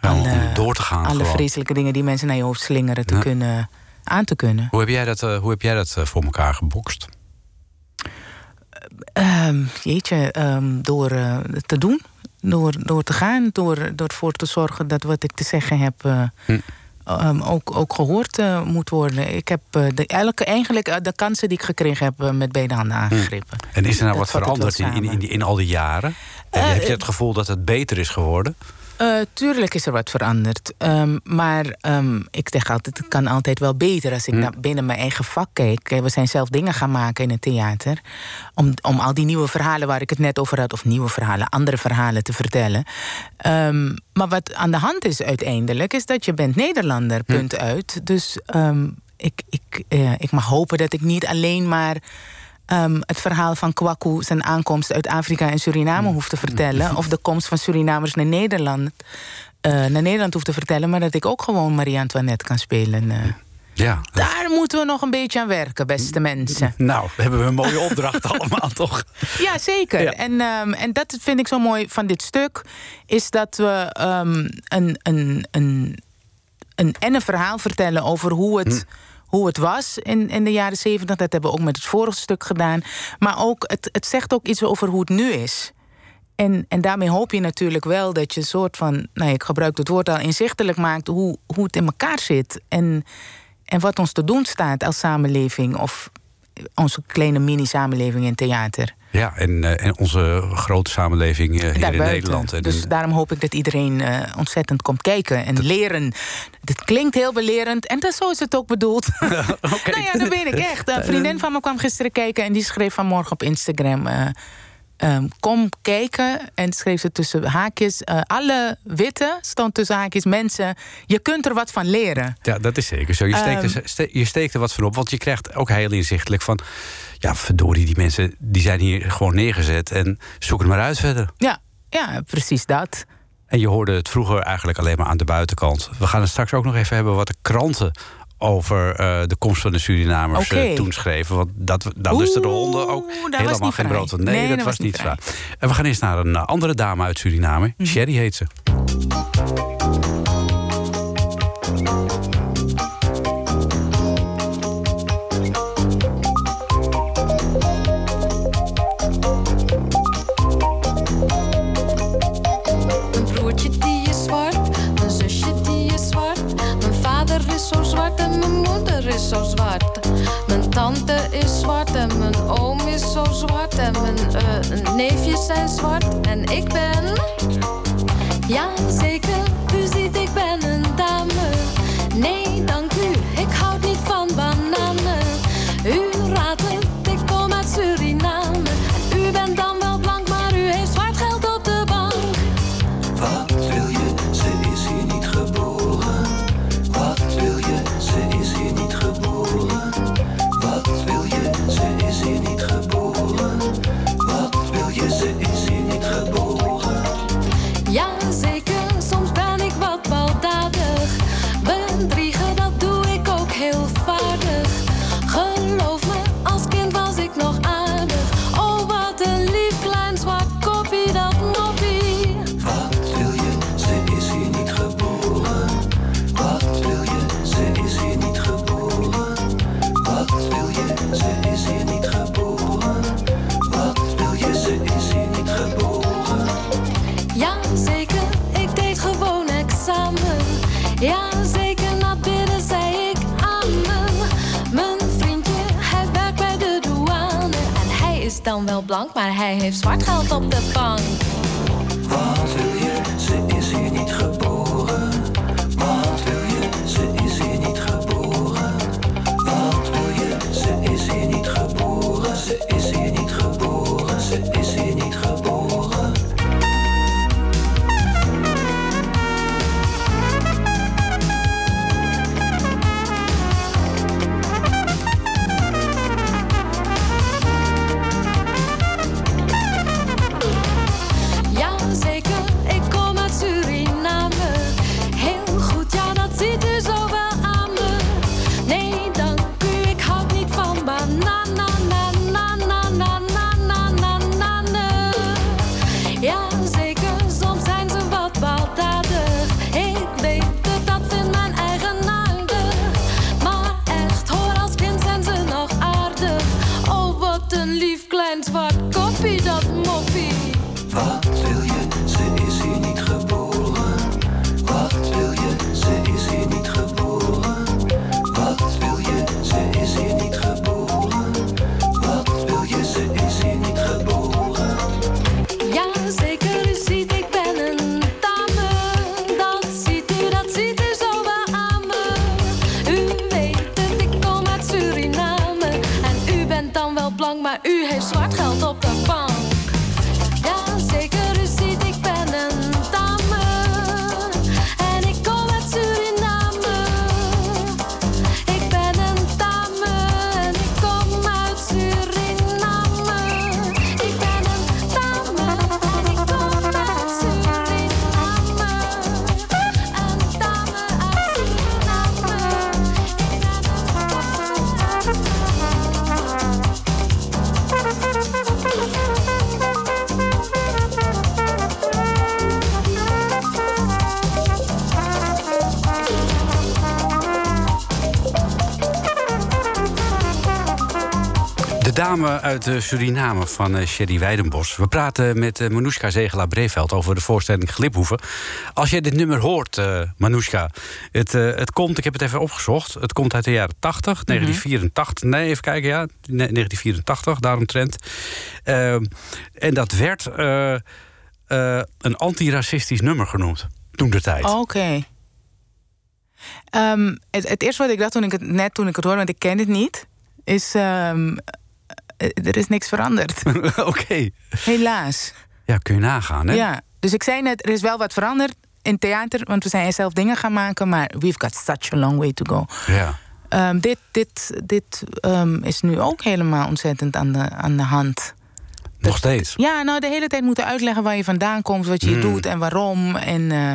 Speaker 2: Ja, om
Speaker 3: alle-
Speaker 2: door te gaan.
Speaker 3: alle
Speaker 2: gewoon.
Speaker 3: vreselijke dingen die mensen naar je hoofd slingeren te
Speaker 2: Ja.
Speaker 3: kunnen, aan te kunnen.
Speaker 2: Hoe heb jij dat, eh, hoe heb jij dat eh, voor elkaar gebokst?
Speaker 3: Ehm, jeetje, ehm, door eh, te doen. Door, door te gaan, door, door ervoor te zorgen dat wat ik te zeggen heb... eh,
Speaker 2: Hm.
Speaker 3: ehm, ook, ook gehoord eh, moet worden. Ik heb eh, de, elke, eigenlijk de kansen die ik gekregen heb... met beide handen aangegrepen.
Speaker 2: En is er nou
Speaker 3: Dat
Speaker 2: wat veranderd in, in, in, die- in al die jaren? En heb je het gevoel dat het beter is geworden?
Speaker 3: Eh, tuurlijk is er wat veranderd. Ehm, maar ehm, ik zeg altijd, het kan altijd wel beter. Als ik
Speaker 2: Hm.
Speaker 3: naar binnen mijn eigen vak kijk. Eh, We zijn zelf dingen gaan maken in het theater. Om, om al die nieuwe verhalen waar ik het net over had... of nieuwe verhalen, andere verhalen te vertellen. Ehm, maar wat aan de hand is uiteindelijk... is dat je bent Nederlander,
Speaker 2: Hm.
Speaker 3: punt uit. Dus ik, ik, eh, ik mag hopen dat ik niet alleen maar... ehm, het verhaal van Kwaku, zijn aankomst uit Afrika en Suriname
Speaker 2: Mm.
Speaker 3: hoeft te vertellen. Of de komst van Surinamers naar Nederland, eh, naar Nederland hoeft te vertellen. Maar dat ik ook gewoon Marie-Antoinette kan spelen. eh.
Speaker 2: Ja.
Speaker 3: Daar moeten we nog een beetje aan werken, beste mensen.
Speaker 2: Nou, dan hebben we een mooie opdracht allemaal, toch?
Speaker 3: Ja, zeker.
Speaker 2: Ja.
Speaker 3: En, ehm, en dat vind ik zo mooi van dit stuk. Is dat we ehm, een, een, een, een, en een verhaal vertellen over hoe het, hoe het was in, in de jaren zeventig. Dat hebben we ook met het vorige stuk gedaan. Maar ook, het, het zegt ook iets over hoe het nu is. En, en daarmee hoop je natuurlijk wel dat je een soort van... Nou, ik gebruik het woord al inzichtelijk maakt hoe, hoe het in elkaar zit. En, en wat ons te doen staat als samenleving... of onze kleine mini-samenleving in theater.
Speaker 2: Ja, en, eh, en onze grote samenleving eh, hier in. Nederland. En,
Speaker 3: dus daarom hoop ik dat iedereen eh, ontzettend komt kijken en leren. Dit klinkt heel belerend en dat, zo is het ook bedoeld. Nou ja, dat weet ik echt. Een vriendin van me kwam gisteren kijken en die schreef vanmorgen op Instagram. Ehm, kom kijken en schreef ze tussen haakjes. eh, alle witte stond tussen haakjes mensen. Je kunt er wat van leren.
Speaker 2: ja, dat is zeker zo. Je steekt,
Speaker 3: Ehm.
Speaker 2: er, ste- je steekt er wat van op, want je krijgt ook heel inzichtelijk van... ja, verdorie, die mensen die zijn hier gewoon neergezet... en zoek het maar uit verder.
Speaker 3: Ja, ja precies dat.
Speaker 2: En je hoorde het vroeger eigenlijk alleen maar aan de buitenkant. We gaan het straks ook nog even hebben wat de kranten over eh, de komst van de Surinamers eh, toen schreven. Want dat, daar lusten de honden ook helemaal geen brood. Nee,
Speaker 3: Nee,
Speaker 2: dat,
Speaker 3: dat
Speaker 2: was
Speaker 3: was
Speaker 2: niet
Speaker 3: niet
Speaker 2: waar. En we gaan eerst naar een eh, andere dame uit Suriname.
Speaker 3: Mhm.
Speaker 2: Sherry heet ze.
Speaker 6: neefjes zijn zwart en ik ben...
Speaker 7: Ja, blank, maar hij heeft zwart geld op de bank.
Speaker 8: Wat wil je? Ze is hier niet geboren. Wat wil je? Ze is hier niet geboren. Wat wil je? Ze is hier niet geboren. Ze is hier niet geboren. Ze is hier niet geboren.
Speaker 7: Dame uit
Speaker 2: eh, Suriname van eh, Sherry Weidenbos. We praten met uh, Manoushka Zegela-Breveld over de voorstelling Gliphoeven. Als je dit nummer hoort, uh, Manoushka, het, uh, het komt, ik heb het even opgezocht... het komt uit de jaren 80, 1984, nee, even kijken, ja, 1984, daaromtrent. Uh, en dat werd een antiracistisch nummer genoemd, toen de tijd.
Speaker 3: Oké. Okay. Um, het, het, eerste wat ik dacht toen ik het net toen ik het hoorde, want ik ken het niet, is um, er is niks veranderd.
Speaker 2: Oké. Okay.
Speaker 3: Helaas.
Speaker 2: Ja, kun je nagaan, hè?
Speaker 3: Ja, dus ik zei net, er is wel wat veranderd in theater, want we zijn zelf dingen gaan maken, maar we've got such a long way to go.
Speaker 2: Ja.
Speaker 3: Um, dit dit, dit is nu ook helemaal ontzettend aan de, aan de hand.
Speaker 2: Nog steeds?
Speaker 3: Ja, nou, de hele tijd moeten uitleggen waar je vandaan komt, wat je mm. doet en waarom. En, uh,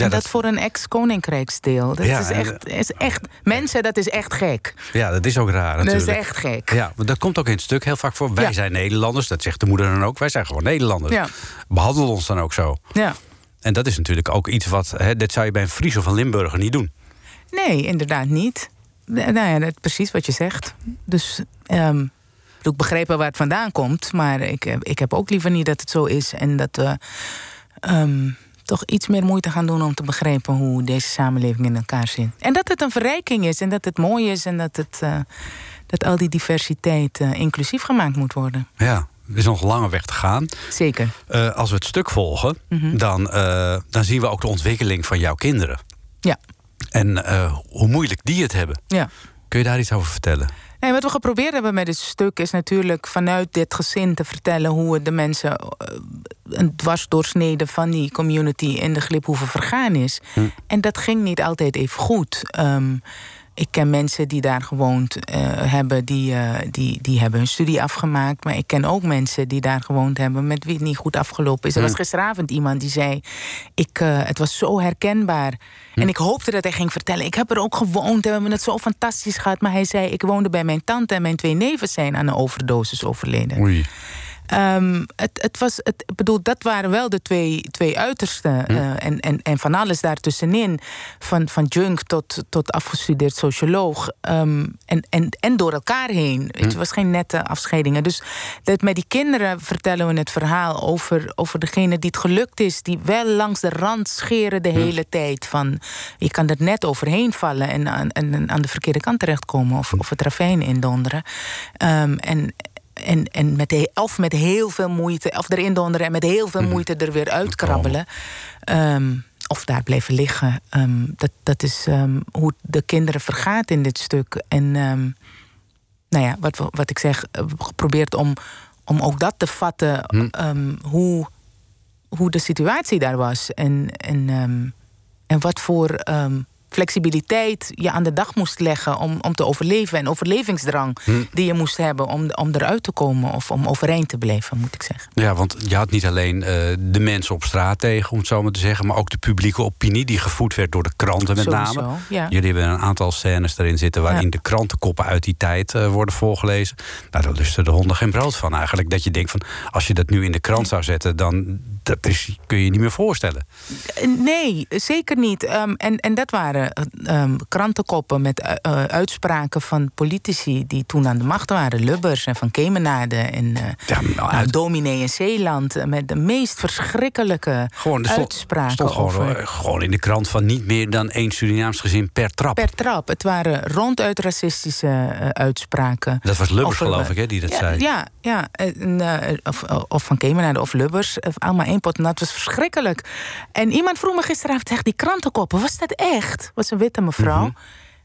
Speaker 3: ja, en dat, dat, voor een ex-koninkrijksdeel. Dat
Speaker 2: ja,
Speaker 3: is, echt, is echt. Mensen, dat is echt gek.
Speaker 2: Ja, dat is ook raar natuurlijk.
Speaker 3: Dat is echt gek.
Speaker 2: Ja, maar dat komt ook in het stuk heel vaak voor. Wij
Speaker 3: Ja.
Speaker 2: zijn Nederlanders, dat zegt de moeder dan ook. Wij zijn gewoon Nederlanders.
Speaker 3: Ja.
Speaker 2: Behandel ons dan ook zo.
Speaker 3: Ja.
Speaker 2: En dat is natuurlijk ook iets wat. Hè, dit zou je bij een Fries of een Limburger niet doen.
Speaker 3: Nee, inderdaad niet. Nou ja, dat, precies wat je zegt. Dus ehm, ik begrepen waar het vandaan komt. Maar ik, eh, ik heb ook liever niet dat het zo is. En dat we ehm, toch iets meer moeite gaan doen om te begrijpen hoe deze samenleving in elkaar zit. En dat het een verrijking is en dat het mooi is en dat, het, uh, dat al die diversiteit uh, inclusief gemaakt moet worden.
Speaker 2: Ja, er is nog een lange weg te gaan.
Speaker 3: Zeker.
Speaker 2: Eh, als we het stuk volgen,
Speaker 3: Mhm.
Speaker 2: dan, eh, dan zien we ook de ontwikkeling van jouw kinderen.
Speaker 3: Ja.
Speaker 2: En eh, hoe moeilijk die het hebben.
Speaker 3: Ja.
Speaker 2: Kun je daar iets over vertellen?
Speaker 3: Nee, wat we geprobeerd hebben met dit stuk is natuurlijk vanuit dit gezin te vertellen hoe het de mensen eh, een dwarsdoorsnede van die community in de gliphoeven vergaan is. En dat ging niet altijd even goed. Ehm, ik ken mensen die daar gewoond eh, hebben, die, eh, die, die hebben hun studie afgemaakt. Maar ik ken ook mensen die daar gewoond hebben met wie het niet goed afgelopen is. Er was gisteravond iemand die zei: ik, eh, Het was zo herkenbaar. En ik hoopte dat hij ging vertellen. Ik heb er ook gewoond en we hebben het zo fantastisch gehad. Maar hij zei: Ik woonde bij mijn tante en mijn twee neven zijn aan een overdosis overleden.
Speaker 2: Oei.
Speaker 3: Ehm, het, het was, het, ik bedoel, dat waren wel de twee, twee uitersten. eh, en, en, en van alles daartussenin. Van, van junk tot, tot afgestudeerd socioloog. Ehm, en, en, en door elkaar heen. Het was geen nette afscheidingen. Dus dat met die kinderen vertellen we het verhaal over, over degene die het gelukt is. Die wel langs de rand scheren de hele tijd. Van, je kan er net overheen vallen en aan, en aan de verkeerde kant terechtkomen. Of, of het ravijn indonderen. Ehm, en, en, en met of met heel veel moeite, of erin donderen en met heel veel moeite er weer uitkrabbelen. Ehm, of daar blijven liggen. Ehm, dat, dat is ehm, hoe de kinderen vergaat in dit stuk. En nou ja, wat, wat ik zeg, hebben geprobeerd om, om ook dat te vatten. ehm, hoe, hoe de situatie daar was. En, en, en wat voor flexibiliteit je aan de dag moest leggen om, om te overleven. En overlevingsdrang die je moest hebben om, om eruit te komen of om overeind te blijven, moet ik zeggen.
Speaker 2: Ja, want je had niet alleen eh, de mensen op straat tegen, om het zo maar te zeggen, maar ook de publieke opinie die gevoed werd door de kranten met
Speaker 3: Sowieso,
Speaker 2: name.
Speaker 3: ja.
Speaker 2: Jullie hebben een aantal scènes erin zitten waarin
Speaker 3: Ja.
Speaker 2: de krantenkoppen uit die tijd eh, worden voorgelezen. Nou, daar lusten de honden geen brood van eigenlijk. Dat je denkt van, als je dat nu in de krant zou zetten, dan dat is, kun je je niet meer voorstellen.
Speaker 3: Nee, zeker niet. Ehm, en, en dat waren ehm, krantenkoppen met eh, eh, uitspraken van politici die toen aan de macht waren. Lubbers en Van Kemenade en eh
Speaker 2: Ja, nou,
Speaker 3: nou,
Speaker 2: uit-
Speaker 3: dominee in Zeeland. eh, Met de meest verschrikkelijke
Speaker 2: Gewoon, stond,
Speaker 3: uitspraken
Speaker 2: stond gewoon,
Speaker 3: over...
Speaker 2: eh, gewoon in de krant van niet meer dan één Surinaams gezin per trap.
Speaker 3: Per trap. Het waren ronduit racistische eh, uitspraken.
Speaker 2: Dat was Lubbers, geloof ik, hè, die dat
Speaker 3: ja,
Speaker 2: zei.
Speaker 3: Ja, ja en, eh, of, of van Kemenade of Lubbers. eh, Allemaal één pot. En dat was verschrikkelijk. En iemand vroeg me gisteravond, zeg, die krantenkoppen, was dat echt? Was een witte mevrouw.
Speaker 2: Mhm.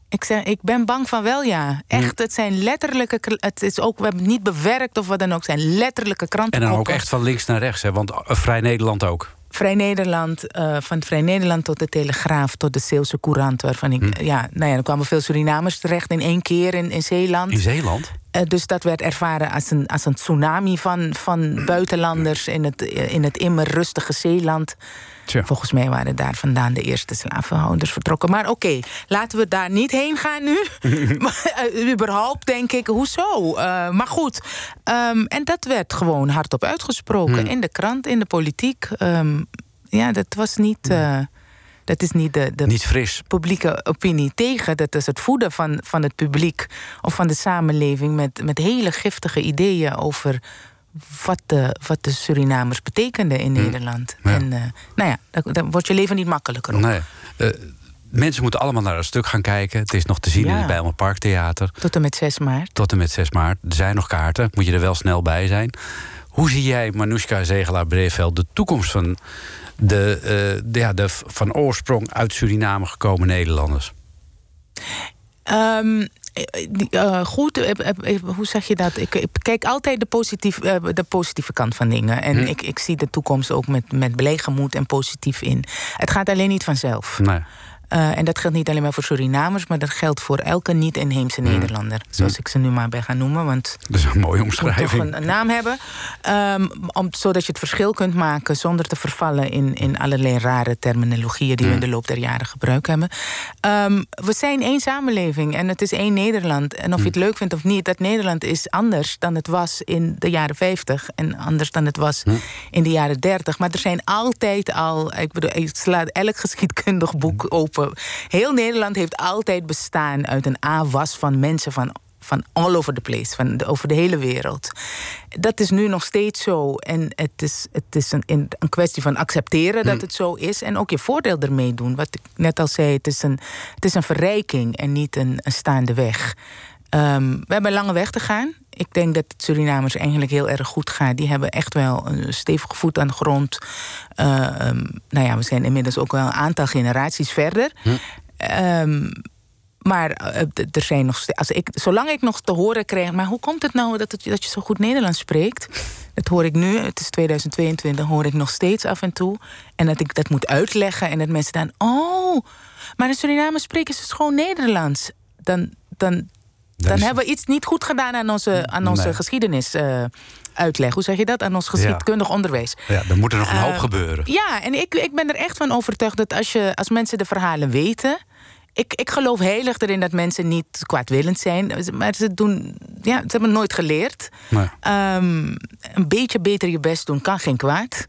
Speaker 3: Ik zei, ik ben bang van wel, ja. Echt, het zijn letterlijke... Het is ook, we hebben het niet bewerkt of wat dan ook. Het zijn letterlijke
Speaker 2: En
Speaker 3: krantenkoppen.
Speaker 2: dan ook echt van links naar rechts, hè, want eh, Vrij Nederland ook.
Speaker 3: Vrij Nederland, eh, van Vrij Nederland tot de Telegraaf, tot de Zeelse Courant. Waarvan ik,
Speaker 2: Hm.
Speaker 3: ja, nou ja, er kwamen veel Surinamers terecht in één keer in, in Zeeland.
Speaker 2: In Zeeland?
Speaker 3: Eh, dus dat werd ervaren als een, als een tsunami van, van buitenlanders in het, in het immer rustige Zeeland.
Speaker 2: Tja.
Speaker 3: Volgens mij waren daar vandaan de eerste slavenhouders vertrokken. Maar oké, laten we daar niet heen gaan nu. maar, eh, überhaupt denk ik, hoezo? Eh, maar goed, ehm, en dat werd gewoon hardop uitgesproken. In de krant, in de politiek. Ehm, ja, dat was niet... eh, dat is niet de, de
Speaker 2: Niet fris.
Speaker 3: publieke opinie tegen. Dat is het voeden van, van het publiek of van de samenleving met, met hele giftige ideeën over wat de, wat de Surinamers betekenden in Nederland.
Speaker 2: Ja.
Speaker 3: En eh, nou ja, daar wordt je leven niet makkelijker op.
Speaker 2: Nee. Eh, mensen moeten allemaal naar het stuk gaan kijken. Het is nog te zien in het Bijlmer Parktheater.
Speaker 3: Tot en met 6 maart.
Speaker 2: Tot en met 6 maart. Er zijn nog kaarten. Moet je er wel snel bij zijn. Hoe zie jij, Manoushka Zegelaar-Breveld, de toekomst van de, eh, de, ja, de van oorsprong uit Suriname gekomen Nederlanders?
Speaker 3: Ehm, eh, goed, eh, eh, hoe zeg je dat? Ik, ik kijk altijd de, positief, de positieve kant van dingen. En ik, ik zie de toekomst ook met, met blij gemoed en positief in. Het gaat alleen niet vanzelf.
Speaker 2: Nee.
Speaker 3: Eh, en dat geldt niet alleen maar voor Surinamers, maar dat geldt voor elke niet-inheemse Nederlander. Zoals ik ze nu maar ben gaan noemen, want
Speaker 2: Dat is een mooie
Speaker 3: het moet toch
Speaker 2: omschrijving.
Speaker 3: een, naam hebben. Ehm, om, zodat je het verschil kunt maken zonder te vervallen in, in allerlei rare terminologieën die we in de loop der jaren gebruikt hebben. Ehm, we zijn één samenleving en het is één Nederland. En of je het leuk vindt of niet, dat Nederland is anders dan het was in de jaren 50 en anders dan het was in de jaren 30. Maar er zijn altijd al, ik bedoel, ik sla elk geschiedkundig boek open. Heel Nederland heeft altijd bestaan uit een A-was van mensen van van all over the place, van de- over de hele wereld. Dat is nu nog steeds zo. En het is, het is een, een een kwestie van accepteren dat het zo is. En ook je voordeel ermee doen. Wat ik net al zei, het is een, het is een verrijking en niet een, een staande weg. Ehm, we hebben een lange weg te gaan. Ik denk dat het Surinamers eigenlijk heel erg goed gaat. Die hebben echt wel een stevige voet aan de grond. Ehm, nou ja, we zijn inmiddels ook wel een aantal generaties verder. Ehm, maar eh, er zijn nog steeds. Als ik, zolang ik nog te horen krijg. Maar hoe komt het nou dat, het, dat je zo goed Nederlands spreekt? Dat hoor ik nu, het is 2022, hoor ik nog steeds af en toe. En dat ik dat moet uitleggen en dat mensen dan. Oh, maar in Suriname spreken ze gewoon Nederlands. Dan, dan, dan
Speaker 2: is-
Speaker 3: hebben we iets niet goed gedaan aan onze, aan onze
Speaker 2: Nee.
Speaker 3: geschiedenis. eh, uitleg. Hoe zeg je dat? Aan ons geschiedkundig onderwijs.
Speaker 2: Ja, er moet er nog een hoop
Speaker 3: Eh,
Speaker 2: gebeuren.
Speaker 3: Ja, en ik, ik ben er echt van overtuigd dat als, je, als mensen de verhalen weten. Ik, ik geloof heilig erin dat mensen niet kwaadwillend zijn. Maar ze, doen, ja, ze hebben nooit geleerd.
Speaker 2: Nee.
Speaker 3: Ehm, een beetje beter je best doen kan geen kwaad.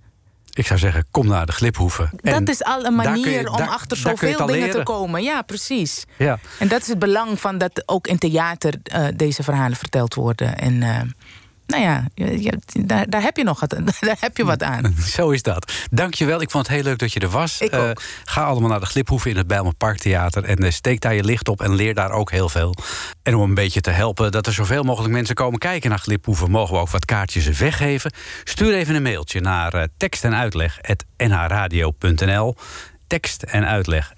Speaker 2: Ik zou zeggen, kom naar de gliphoeven. En
Speaker 3: dat is al een manier
Speaker 2: je-
Speaker 3: om
Speaker 2: daar-
Speaker 3: achter zoveel dingen te komen. Ja, precies.
Speaker 2: Ja.
Speaker 3: En dat is het belang van dat ook in theater eh, deze verhalen verteld worden. En eh, nou ja, je- daar, daar heb je nog wat, daar heb je wat aan.
Speaker 2: Zo is dat. Dankjewel. Ik vond het heel leuk dat je er was.
Speaker 3: Ik
Speaker 2: Eh, ga allemaal naar de Gliphoeven in het Bijlmer Parktheater. En eh, steek daar je licht op en leer daar ook heel veel. En om een beetje te helpen dat er zoveel mogelijk mensen komen kijken naar Gliphoeven... mogen we ook wat kaartjes weggeven. Stuur even een mailtje naar eh, tekst en uitleg nhradio.nl. Tekst en uitleg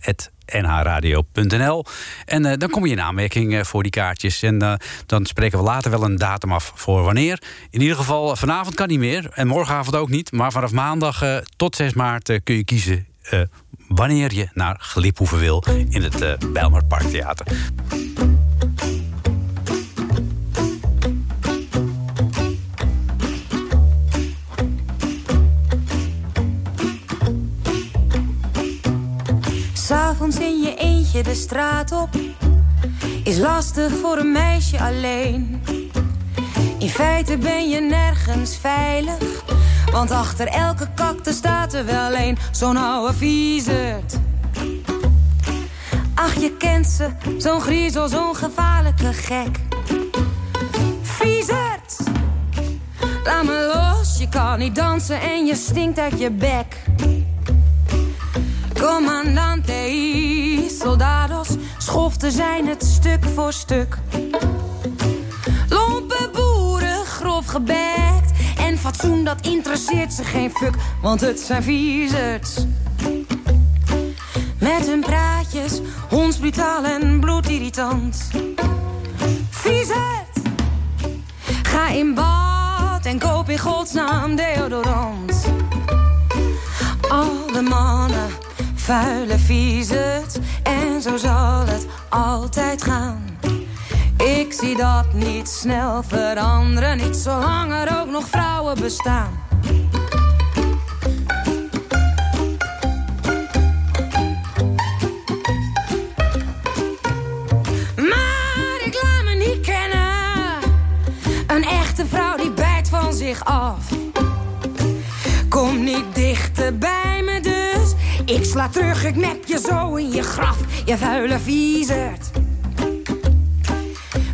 Speaker 2: nhradio.nl. En eh, dan kom je in aanmerking eh, voor die kaartjes. En eh, dan spreken we later wel een datum af voor wanneer. In ieder geval, vanavond kan niet meer. En morgenavond ook niet. Maar vanaf maandag tot 6 maart kun je kiezen... wanneer je naar Gliphoeven wil in het eh
Speaker 8: de straat op is lastig voor een meisje alleen. In feite ben je nergens veilig, want achter elke kakte staat er wel een, zo'n oude viezerd. Ach, je kent ze, zo'n griezel, zo'n gevaarlijke gek. Viezerd! Laat me los, je kan niet dansen en je stinkt uit je bek. Commandante y soldados, schoften zijn het stuk voor stuk. Lompe boeren, grof gebekt. En fatsoen, dat interesseert ze geen fuck, want het zijn viezerds. Met hun praatjes, hondsbrutaal en bloedirritant. Viezerd! Ga in bad en koop in godsnaam deodorant. Alle mannen, vuile viezerd. En zo zal het altijd gaan. Ik zie dat niet snel veranderen. Niet zolang er ook nog vrouwen bestaan. Maar ik laat me niet kennen. Een echte vrouw die bijt van zich af. Kom niet dichter bij me dus. Ik sla terug, ik nep je zo in je graf. Je vuile viezerd.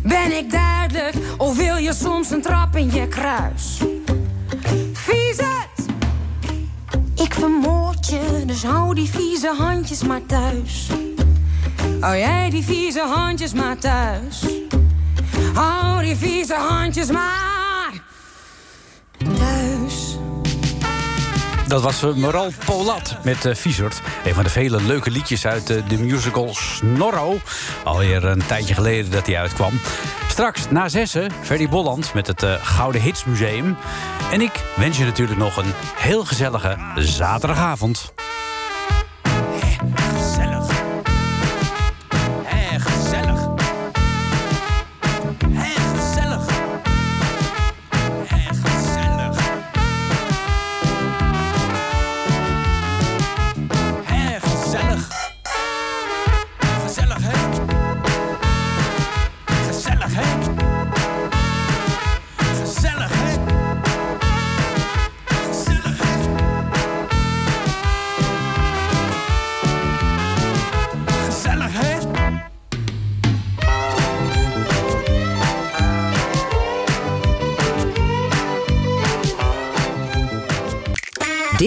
Speaker 8: Ben ik duidelijk of wil je soms een trap in je kruis? Viezerd! Ik vermoord je, dus hou die vieze handjes maar thuis. Hou jij die vieze handjes maar thuis. Hou die vieze handjes maar
Speaker 2: Dat was eh, Moral Polat met uh. Een van de vele leuke liedjes uit eh, de musical Snorro. Alweer een tijdje geleden dat hij uitkwam. Straks na zessen Ferdy Bolland met het Gouden Hitsmuseum. En ik wens je natuurlijk nog een heel gezellige zaterdagavond.